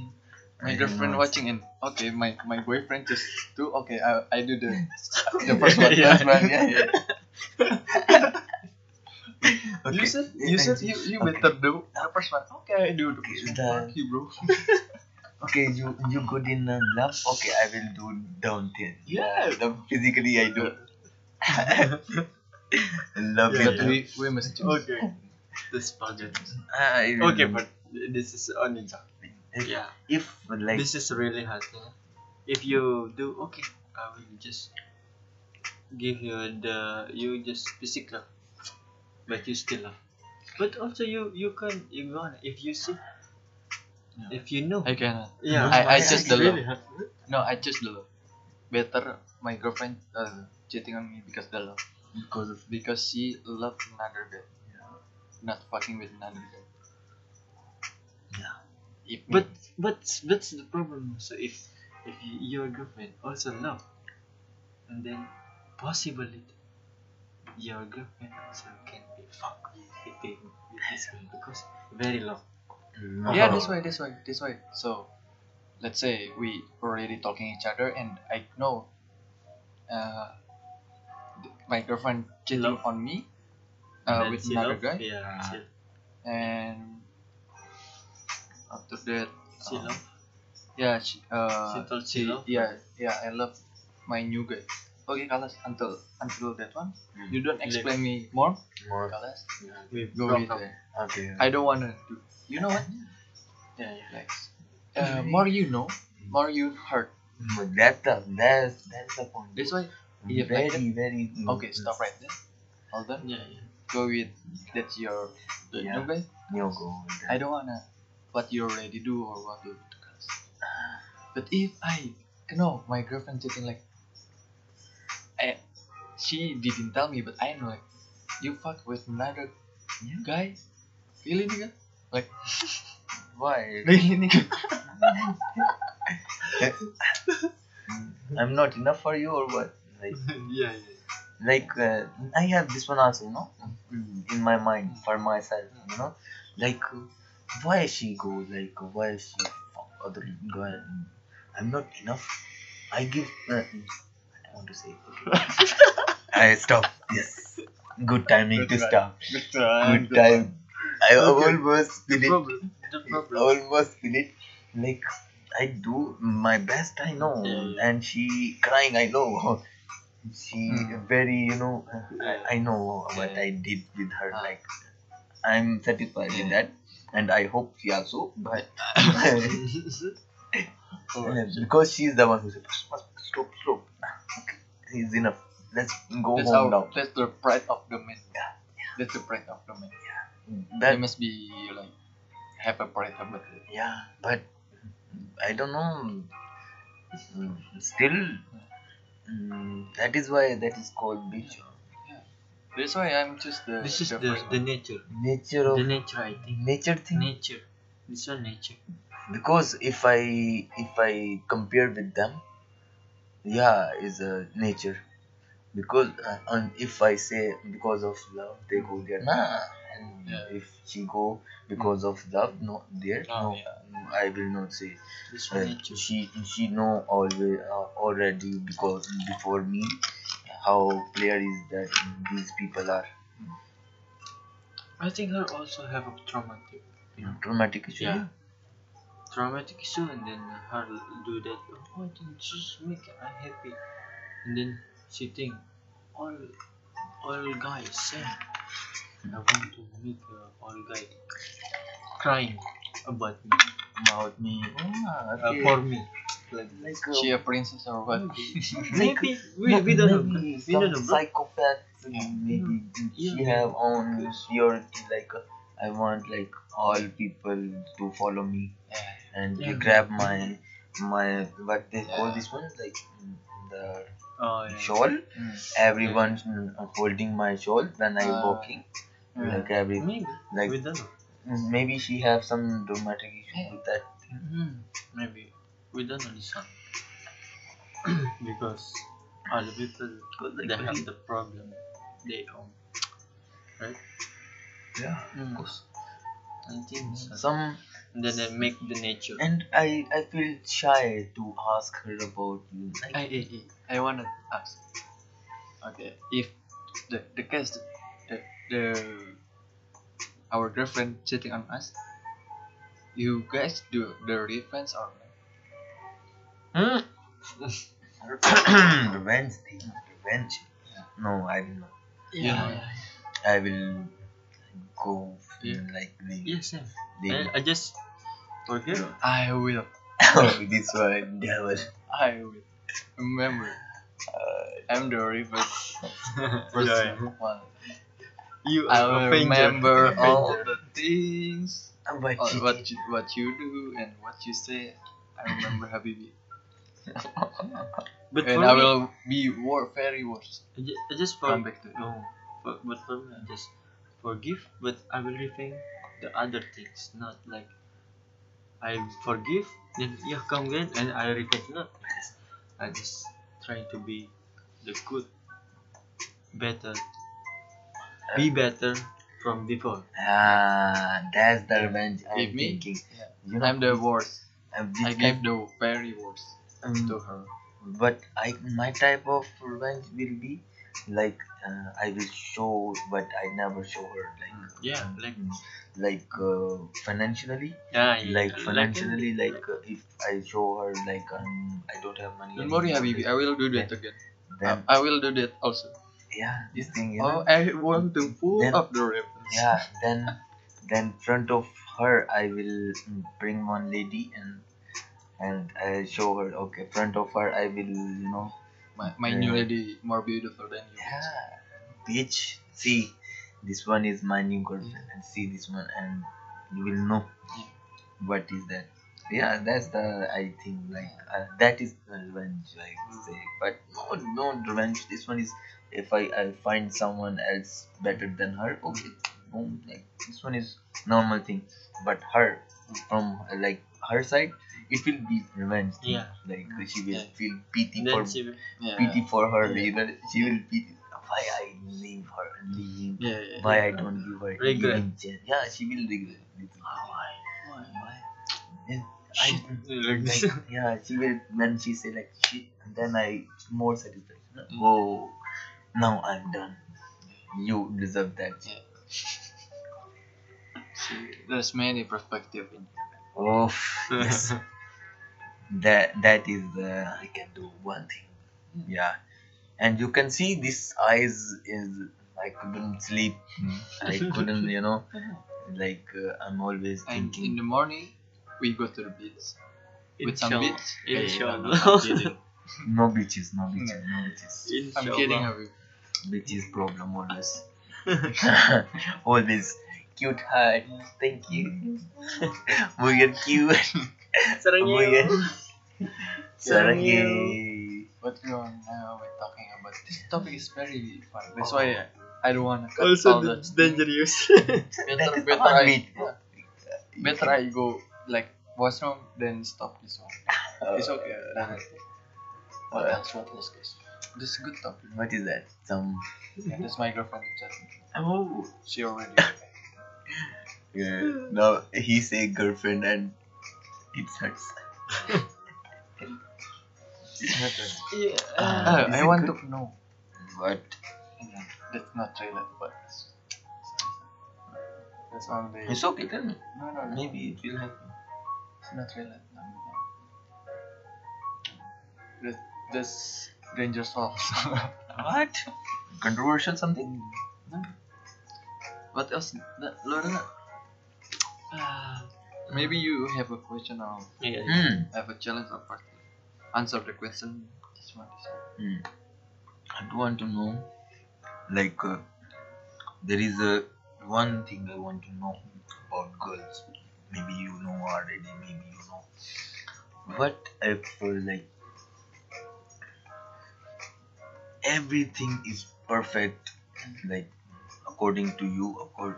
my girlfriend watching and okay my my boyfriend just do okay I I do the the first one Yeah. one yeah yeah. Okay. You said you said you you Okay. better do the first one. Okay, I do the first one. the- you, bro. Okay, you you good in uh, love. Okay, I will do down ten. Yeah. the physically I do. Love Yeah. But we we must choose. okay. The spaghetti. I will Okay, do- but this is only joke. if, Yeah. if like this is really hard. Yeah? If you do okay, I will just give you the you just physical, but you still love. But also you you can you gonna if you see, Yeah. if you know. I cannot. yeah, I- I just the really love. No, I choose the love. Better my girlfriend uh, cheating on me because the love. Because of Because she loved another guy. Not fucking with another guy. Yeah. If But but that's the problem. So if if you, your girlfriend also love, and then possibly your girlfriend also can be fuck with with with this guy because very love. no. yeah this way this way this way so let's say we already talking each other and i know uh, girlfriend cheating Love. on me uh, with she another love, guy. Yeah, Ah. she, and after that she uh, love. yeah she, uh, She told she love? yeah yeah i love my new guy. Okay kalas until until that one. Hmm. you don't explain me more? More. Kalas? We go with it okay. I don't wanna do you know what? Yeah, yeah. like uh, more you know more you hurt But that's the that's that's the point. This way, if very like very okay, stop right there. Hold on. Yeah, yeah. Go with that's your the Yeah. new guy. you go with that. I don't wanna what you already do or what you But if I you know, my girlfriend cheating like I she didn't tell me but I know like you fuck with another Yeah. guy. Really nigga? Like why really nigga? I'm not enough for you or what like yeah, yeah. like uh, I have this one also, you know, in my mind for myself, you know, like why she go, like why she fuck other guy. I'm not enough. I give. Uh, I want to say. I stop. Yes. Good timing to right. stop. Good. Good time. I Okay. almost feel it. Almost feel it. Like I do my best. I know, Yeah, yeah. and she crying. I know. She Mm. very, you know. I, I know what I did with her. Ah. Like I'm satisfied with that, and I hope she also. But because she's the one who said, stop, stop. Okay, it's enough. Let's go That's home our now. that's the pride of the man. That's the pride of the man. That They must be like have a pride about it. yeah, but I don't know. Mm, Still, mm, that is why that is called bitch. That's why I'm just the This is the, the, first the one. nature. of The nature, I think. nature thing. Nature. This one nature. because if I if I compare with them, yeah, is a nature. Because uh, and if I say because of love they go there, nah. And Yeah. if she go because of love, not there, Oh, no, yeah. I will not say. Uh, she she know always uh, already because before me how clear is that these people are I think her also have a traumatic. you know, traumatic issue. Yeah. Traumatic issue and then her do that. Oh, I think just make her unhappy. And then she think all all guys same. I want to make uh, all guy crying about me. About me. Ah, Uh, for me. like, like uh, She a princess or what? Maybe we, we don't know. maybe We don't some know. bro. psychopath Yeah. maybe she Yeah. have own purity like uh, I want like all people to follow me Yeah. and Yeah. grab my my what they call this one like the Oh, yeah. shawl Mm. everyone mm, holding my shawl when I Ah. walking Yeah. Like every Maybe. like we don't know. mm, maybe she have some dramatic issue with that Mm-hmm. Maybe we don't know this one because other people Because, like, they have the problem they own. right? Yeah, Mm. of course. I think so. Some And then I make the nature. and I I feel shy to ask her about you. Like, I, I, I, I wanna ask. Okay, if the the case the, the our girlfriend cheating on us, you guys do the revenge or not? Hmm? revenge thing. Revenge. No, I will not. You know, I will go Yeah. like the, Yes, same. the I, I just forget. I will. this one devil. I will. Remember, Uh, I'm the revenge Yeah. person. One. You I are will Avenger. remember all the things, but all she what you, what you do and what you say. I remember Habibi, But and I me, will be wor- very worse. I ju- I just for, Come back to no, for, but for me, I just forgive, but I will rethink the other things, not like I forgive, then yeah, come again, and I repent. Not, I just try to be the good, better, be better from before. Ah, that's the revenge I'm Give me. thinking. Yeah. You know, I'm the worst. I'm I this gave the very worst um, to her. but I my type of revenge will be like uh, I will show, but I never show her like Yeah, like mm, like uh, financially, yeah, yeah, like like financially, like uh, if I show her like um I don't have money. Don't worry, Habibi. I will do that again. Then I, I will do that also. Yeah, this thing. You Oh, know, I want to pull Then- up the revenge. yeah then then front of her i will mm, bring one lady and and i show her okay front of her i will you know My, my new lady more beautiful than you. yeah bitch see this one is my new girlfriend and see this one and you will know what is that yeah that's the i think like uh, that is revenge i would say but no no revenge this one is if i i find someone else better than her okay no like this one is normal thing but her from like her side it will be revenge thing. Yeah. like she will Yeah. feel pity Then for she will- Yeah. pity for her Yeah. she will pity why i leave her leave Yeah, yeah. why i don't give her Regret. yeah she will regret little. why? why why and I, Like like, yeah she will when she say like shit and then i more satisfaction Mm. oh now i'm done. You deserve that. Yeah. See, there's many perspective in oh yes. That that is uh, i can do one thing. Yeah. And you can see this eyes is i couldn't sleep. I couldn't you know. Like uh, i'm always And thinking. in the morning, we go to the beach. With some beach. Hey, Inshallah. I'm no beaches no beaches no beaches. I'm kidding, Habib. beaches problem always always cute heart thank you muy cute Sarang muy you. sarang you. you But we are now we're talking about this topic is very fun. That's why I, I don't wanna cut Also, all the that's dangerous. better better I yeah, better I go like washroom then stop this one. Uh, it's okay. Uh, then what else? What else, guys? This is a good topic. what is that some Yeah, that's my girlfriend in oh She already. yeah no he say girlfriend and it hurts yeah. Ah, Uh, is I want good? to know. what Yeah, That's not trailer, but that's only. it's okay tell me No, no, no. maybe it will happen It's not trailer. No, no, no. That, that's Danger what controversial something no. What else? No, no, no. Ah, Maybe you have a question or yeah. hmm. have a challenge or part. Answer the question. This one, this one. Hmm. I do want to know, like, uh, there is a one thing I want to know about girls. Maybe you know already. Maybe you know. What if uh, like everything is perfect, like according to you, accord,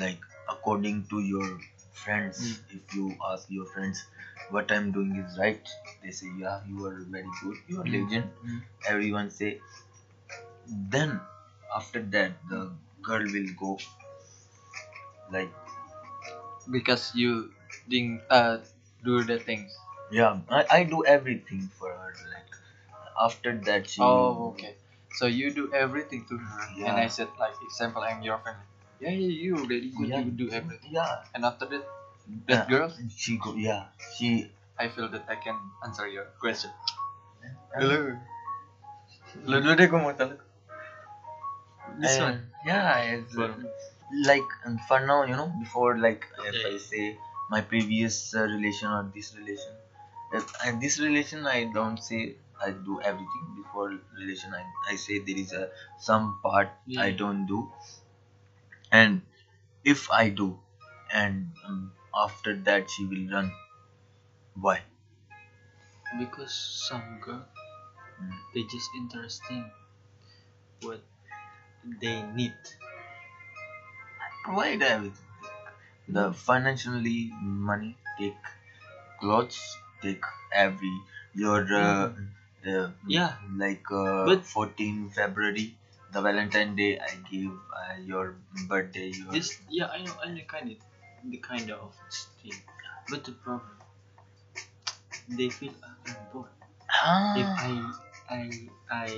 like according to your friends. If you ask your friends, what I'm doing is right, they say, yeah, you are very good, you are legend Mm. everyone say then after that the girl will go like because you didn't uh do the things. yeah I, I do everything for her like after that she Oh, okay. So you do everything to her, and I said like example, I'm your friend. Yeah, yeah, you really good. Yeah. You do everything. yeah And after that, that girl, she go yeah she I feel that I can answer your question. Hello. Lu dulu deh gue mau. This one. Yeah, it's uh, like for now, you know, before like if I say my previous uh, relation or this relation, if, and this relation I don't say I do everything. Before relation, I, I say there is a some part I don't do, and if I do, and um, after that she will run. Why? Because some girl, Mm. they just interesting what they need. provide everything. The financially money, take clothes, take every your uh, Yeah. like uh, But- 14 February, the Valentine Day. I give uh, your birthday. Your This, yeah, I know, I know, kind of, the kind of thing. But the problem, they feel I'm ah, If I, I, I,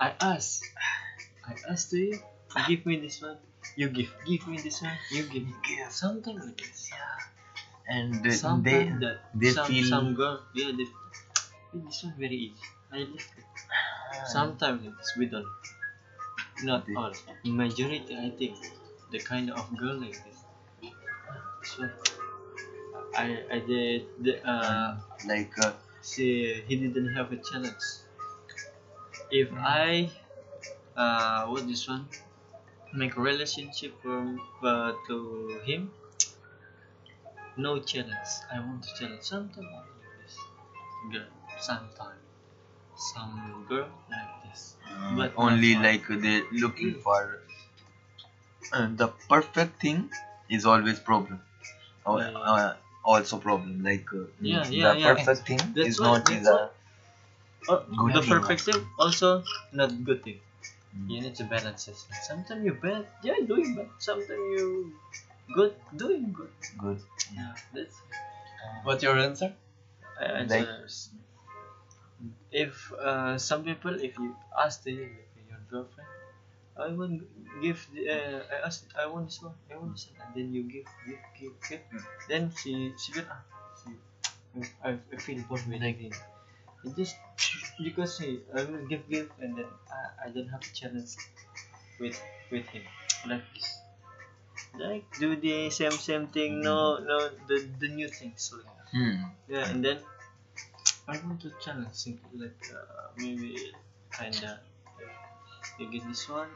I ask, I ask to you, give me this one. You give, give me this one. You give. give. Something like this. Yeah. and uh, they that they some, feel- some girl, yeah, they, "Hey, this one very easy. I like it. Sometimes it's we don't. Not all. Majority, I think, the kind of girl like this. One. I I did the uh like uh, see he didn't have a challenge. If I uh what this one make a relationship from uh, to him, no challenge. I want to challenge. Sometimes I like this girl. Sometimes some girl like this. But only like they looking for uh, the perfect thing is always problem. Oh, Yeah, yeah. uh, also problem like uh, Yeah, the yeah, yeah. perfect thing That's is why- not is that's a Oh, Good the thing. perfect thing also not good thing. Mm. You need to balance it. Sometimes you bad, yeah, doing bad. Sometimes you good, doing good. good. Yeah, that's What's your answer? uh, Like- answers. If uh, some people, if you ask the your girlfriend, I want give uh, I ask I want this one, I want this one, and then you give, give, give, give. Then she she will ah, she, I, I feel bored with Like- him. It just because he I will give give and then I, I don't have a challenge with with him like this. Like do the same same thing, no no the the new things like Hmm. yeah, and then I want to challenge something like uh, maybe kinda you get this one,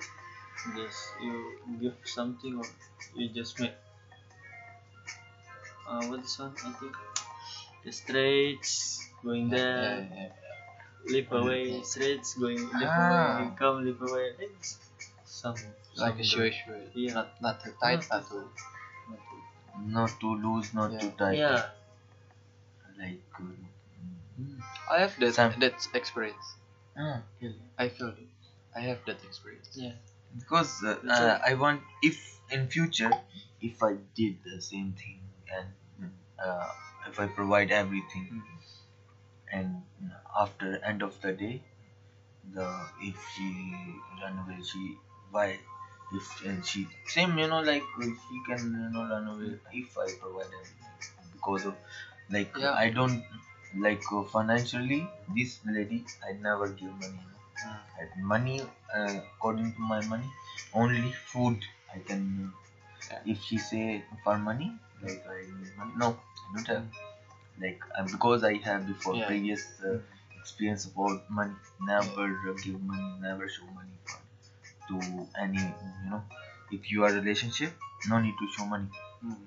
just you give something or you just make. Uh, what this one? I think the straights going there, yeah, yeah. leap away, straights going leap Ah. away, come leap away. It's some Like some a shui shui. Yeah. Not not too tight, Not too. Not too. Not too loose, not too tight. Yeah, Like uh, I have that that experience. ah, I feel it. I have that experience. yeah. because uh, uh, I want if in future if I did the same thing and uh, if I provide everything Mm. and after end of the day the if she run away she why if and she same you know like uh, she can you know run away if I provide everything because of like Yeah. I don't like uh, financially this lady I never give money Mm. and money uh, according to my money only food i can Yeah. if she say for money like i need money no i don't have like uh, because i have before Yeah. previous uh, experience about money never give money never show money for, to any you know if you are relationship no need to show money Mm.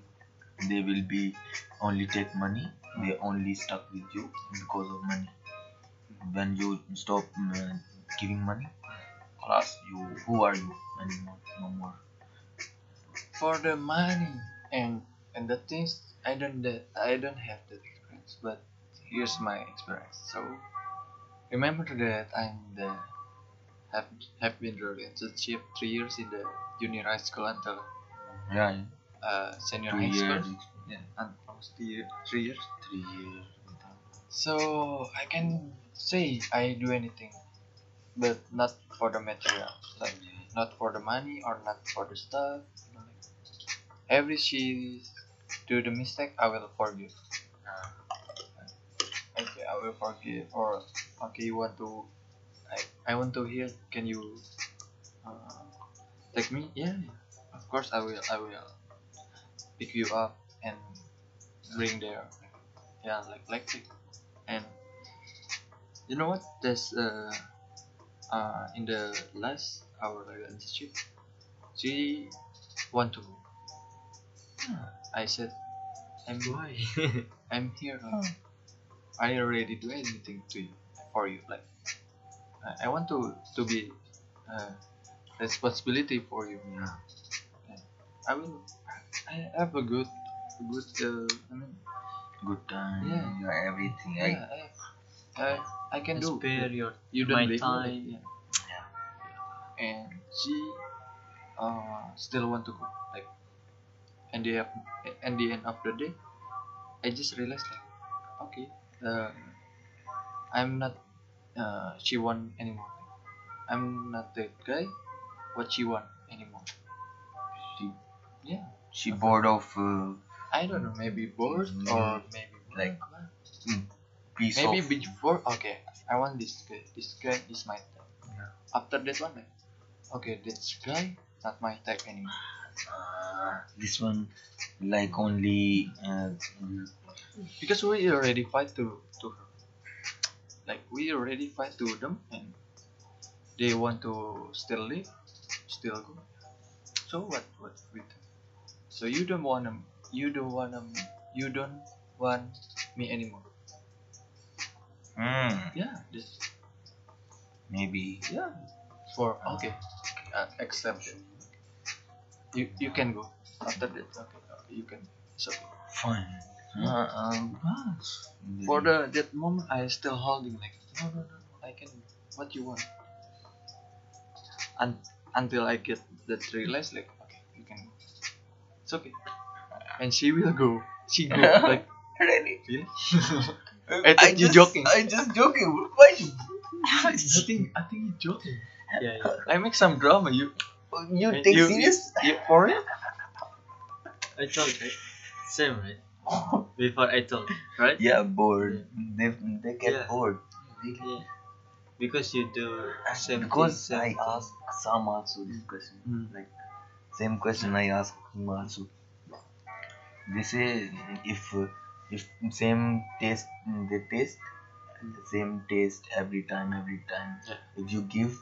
they will be only take money they only stuck with you because of money. When you stop uh, giving money class you who are you anymore? No more. For the money and and the things I don't that I don't have that experience, but here's my experience. So remember that I'm the have have been relationship three years in the junior high school until Yeah, uh, senior two high years, school. Yeah, and almost three, year- three years. three years. So I can say I do anything, but not for the material, like not for the money or not for the stuff. you know, like, every she do the mistake, I will forgive. Okay, I will forgive. Or okay, you want to, I I want to hear. Can you uh, take me? Yeah, yeah, of course I will. I will pick you up and bring there. Yeah, like like it. and you know what? There's uh, uh in the last our relationship, she want to. I said, I'm Why? I'm here. Like, I already do anything to you for you. Like I, I want to to be uh, responsibility for you. Yeah. I will. I have a good, good. Uh, I mean, Good time. Yeah. yeah everything. I, yeah, I, I, I can do. Spare your You don't my time. like, yeah. And she uh still want to go. Like, and the and the end of the day, I just realized like, okay, uh, I'm not uh she want anymore. I'm not that guy. What she want anymore? she Yeah. she bored of uh, I don't know. Maybe bored or maybe. Like, piece maybe of before okay i want this guy this guy is my type. Yeah. after that one like, okay this guy not my type anymore. Uh, this one like only uh, mm, because we already fight to to her. Like we already fight to them and they want to still live still go. So what what with them so you don't want them you don't want them you don't want me anymore mm, yeah this maybe Yeah. For okay, uh, accept it. You you can go after that. Okay, okay you can. So fun uh, um, for the that moment, I still holding like no no no I can. What you want? Un- until I get that realize like okay you can. Go. It's okay. And she will go. She go like Really? really. I thought you just, joking. I just joking. Why you? I think I think you joking. Yeah, yeah. I make some drama. You you take you- serious? you for it? I told right. Same right. Before I told right. yeah, bored. They they get Yeah. bored. They get- Yeah. Because you do same because thing, I same thing. asked Sam also this question. Mm. Like same question I asked him also. They say if if same taste they taste the same taste every time every time. Yeah. If you give,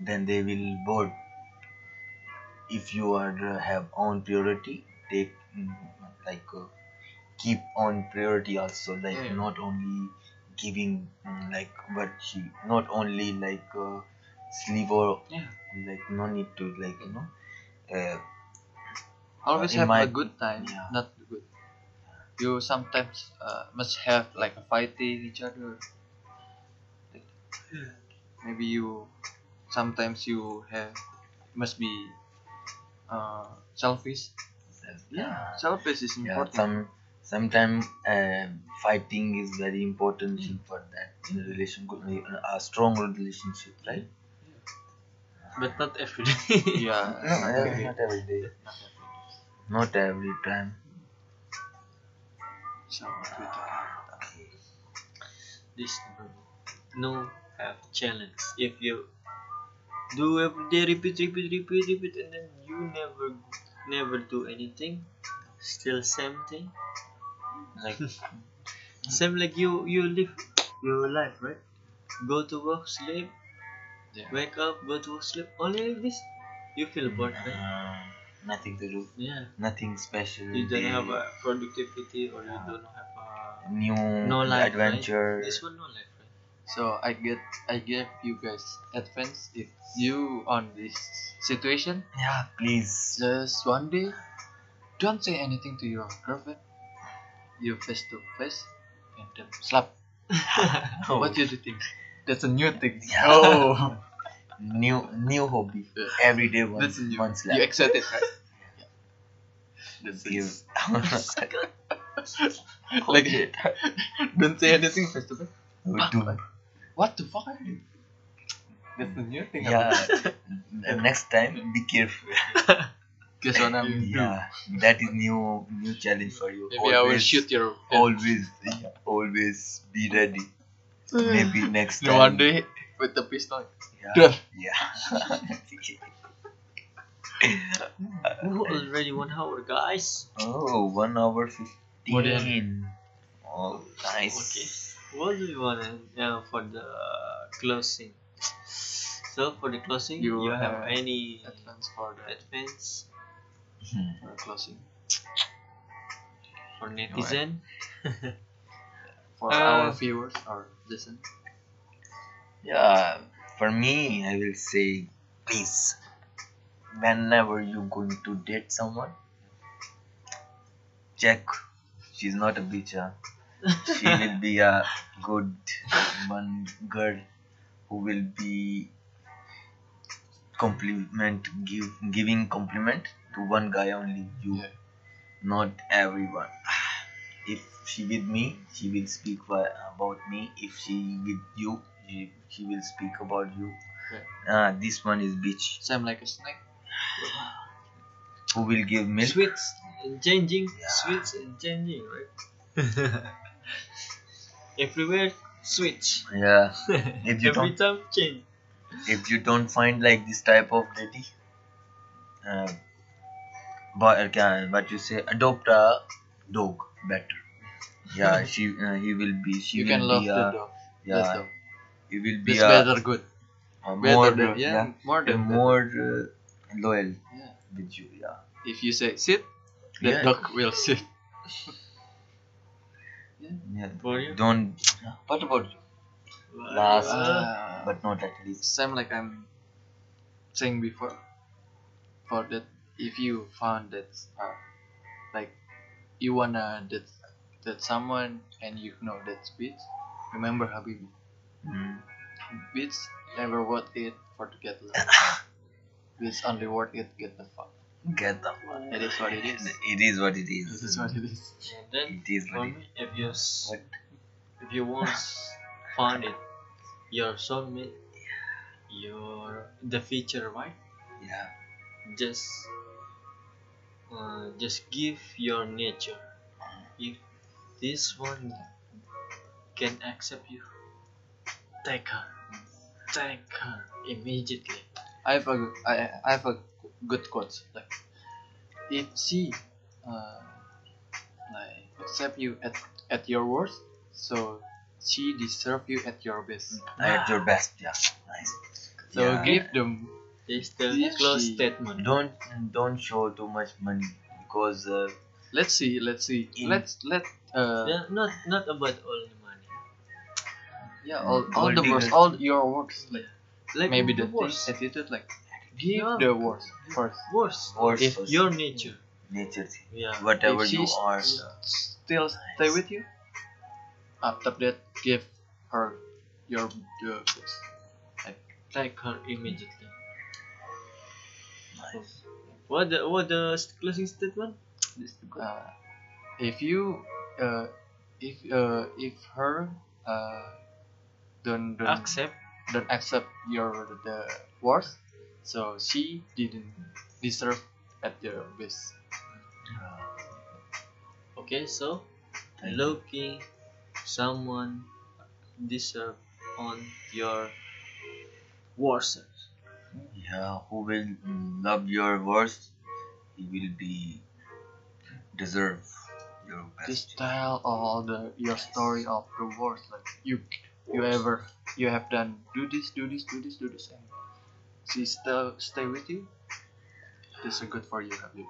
then they will bored. If you are uh, have own priority, take mm, like uh, keep on priority also like Yeah. not only giving mm, like but she not only like uh, or Yeah. like no need to like you know uh, always have my- a good time yeah. not good. You sometimes uh, must have like a fighting each other. Like, maybe you sometimes you have must be uh, selfish. Yeah. Selfish is important. yeah some sometimes uh, fighting is very important thing for that. In a relation a strong relationship right? But not every day. yeah. No, not uh, every- not every day not every day. not every time so what we talking about? this no have challenge. If you do every day, repeat, repeat, repeat, repeat, and then you never, never do anything, still same thing. Like same like you you live your life right. Go to work, sleep, yeah wake up, go to work, sleep. Only like this, you feel bored, right? Mm-hmm. Nothing to do Yeah. nothing special You don't day, have a productivity or you ah. don't have a new no life. adventure Right? This one no life, right? so i get i give you guys advice if you on this situation yeah please Just one day, don't say anything to your girlfriend. You face to face and then slap. What do you think? That's a new thing. Yeah. Oh. New new hobby. Yeah. Every day once That's new. one You slap. excited, right? That's Give. like don't say anything first of all. Ah. Do- What the fuck? are you? That's the new thing. yeah. And next time, be careful. Guess what I'm? Yeah, that is new new challenge for you. Maybe I will shoot your. Always, always be ready. Maybe next time. one day with the pistol. Yeah. Done. yeah. Ooh, already one hour, guys. oh, one hour What fifteen. Oh, nice. Okay. What do you want uh, for the closing? So for the closing, You you, have have any Advance for the advance Hmm. for closing. for netizen? For Uh, our viewers or listen. Yeah, for me, I will say, please, whenever you going to date someone, check she's not a bitch. Huh? She will be a good one girl who will be compliment give giving compliment to one guy only you Yeah. not everyone if she with me she will speak about me if she with you she, she will speak about you ah this one is bitch Same like a snake. who will give milk Sweets and changing, Yeah. sweets and changing, right? Everywhere switch. yeah If you Every don't- time change. if you don't find like this type of lady uh, but uh, what you say adopt a dog better yeah she uh, he will be she you will can love be the dog. yeah He will be It's a, better good. a Better more than, uh, yeah, more a than better. more uh, loyal Yeah. with you yeah If you say sit, the Yeah. dog will sit. yeah For you? don't what about you Last. Ah. but not at least Same like I'm saying before. For that, if you found that, uh, like, you wanna that that someone and you know that's bitch, remember Habibi. Mm. Bitch never worth it for to get love. bitch only worth it get the fuck. get the fuck. It is what it is. it is what it is This is what it is. And then it is for what it me, if you s- What? if you once found it, your soulmate, your the future wife, yeah just uh, just give your nature. If this one can accept you, take her, take her immediately. I have a good- I I have a good quote like if she uh, like accept you at at your worst, so she deserve you at your best. at your best yeah nice So Yeah. give them This the If close statement. don't don't show too much money because uh, let's see let's see In- let's let uh Yeah, not not about all the money. Yeah all, all the worst all your works like Like maybe the the worst. attitude like give Yeah. the worst first Worst. worst If first, Your nature. nature. Yeah. whatever you are still stay with you after that give her your your best Take her immediately. nice. What the what the closing statement? uh, if you uh, if uh, if her uh, don't don't Accept. don't accept your the worst so she didn't deserve at your best uh, Okay, so Thank you. looking someone deserve on your worst. yeah who will love your worst he will be deserve your just best tell all the your story of the worst like you you ever you have done do this do this do this do this and she still stay with you? This is good for you have you?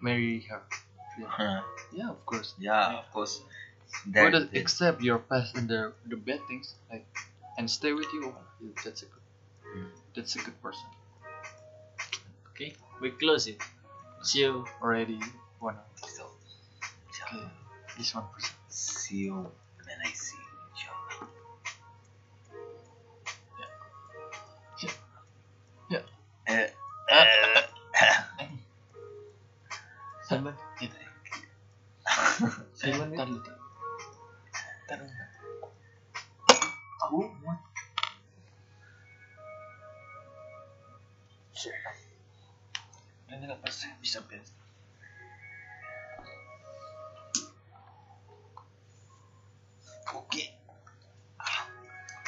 Marry her Huh. yeah of course. Yeah of course. That, does accept your past and the the bad things like and stay with you? That's a good Mm. that's a good person. Okay, we close it. See you. already one so, okay this one person see you I see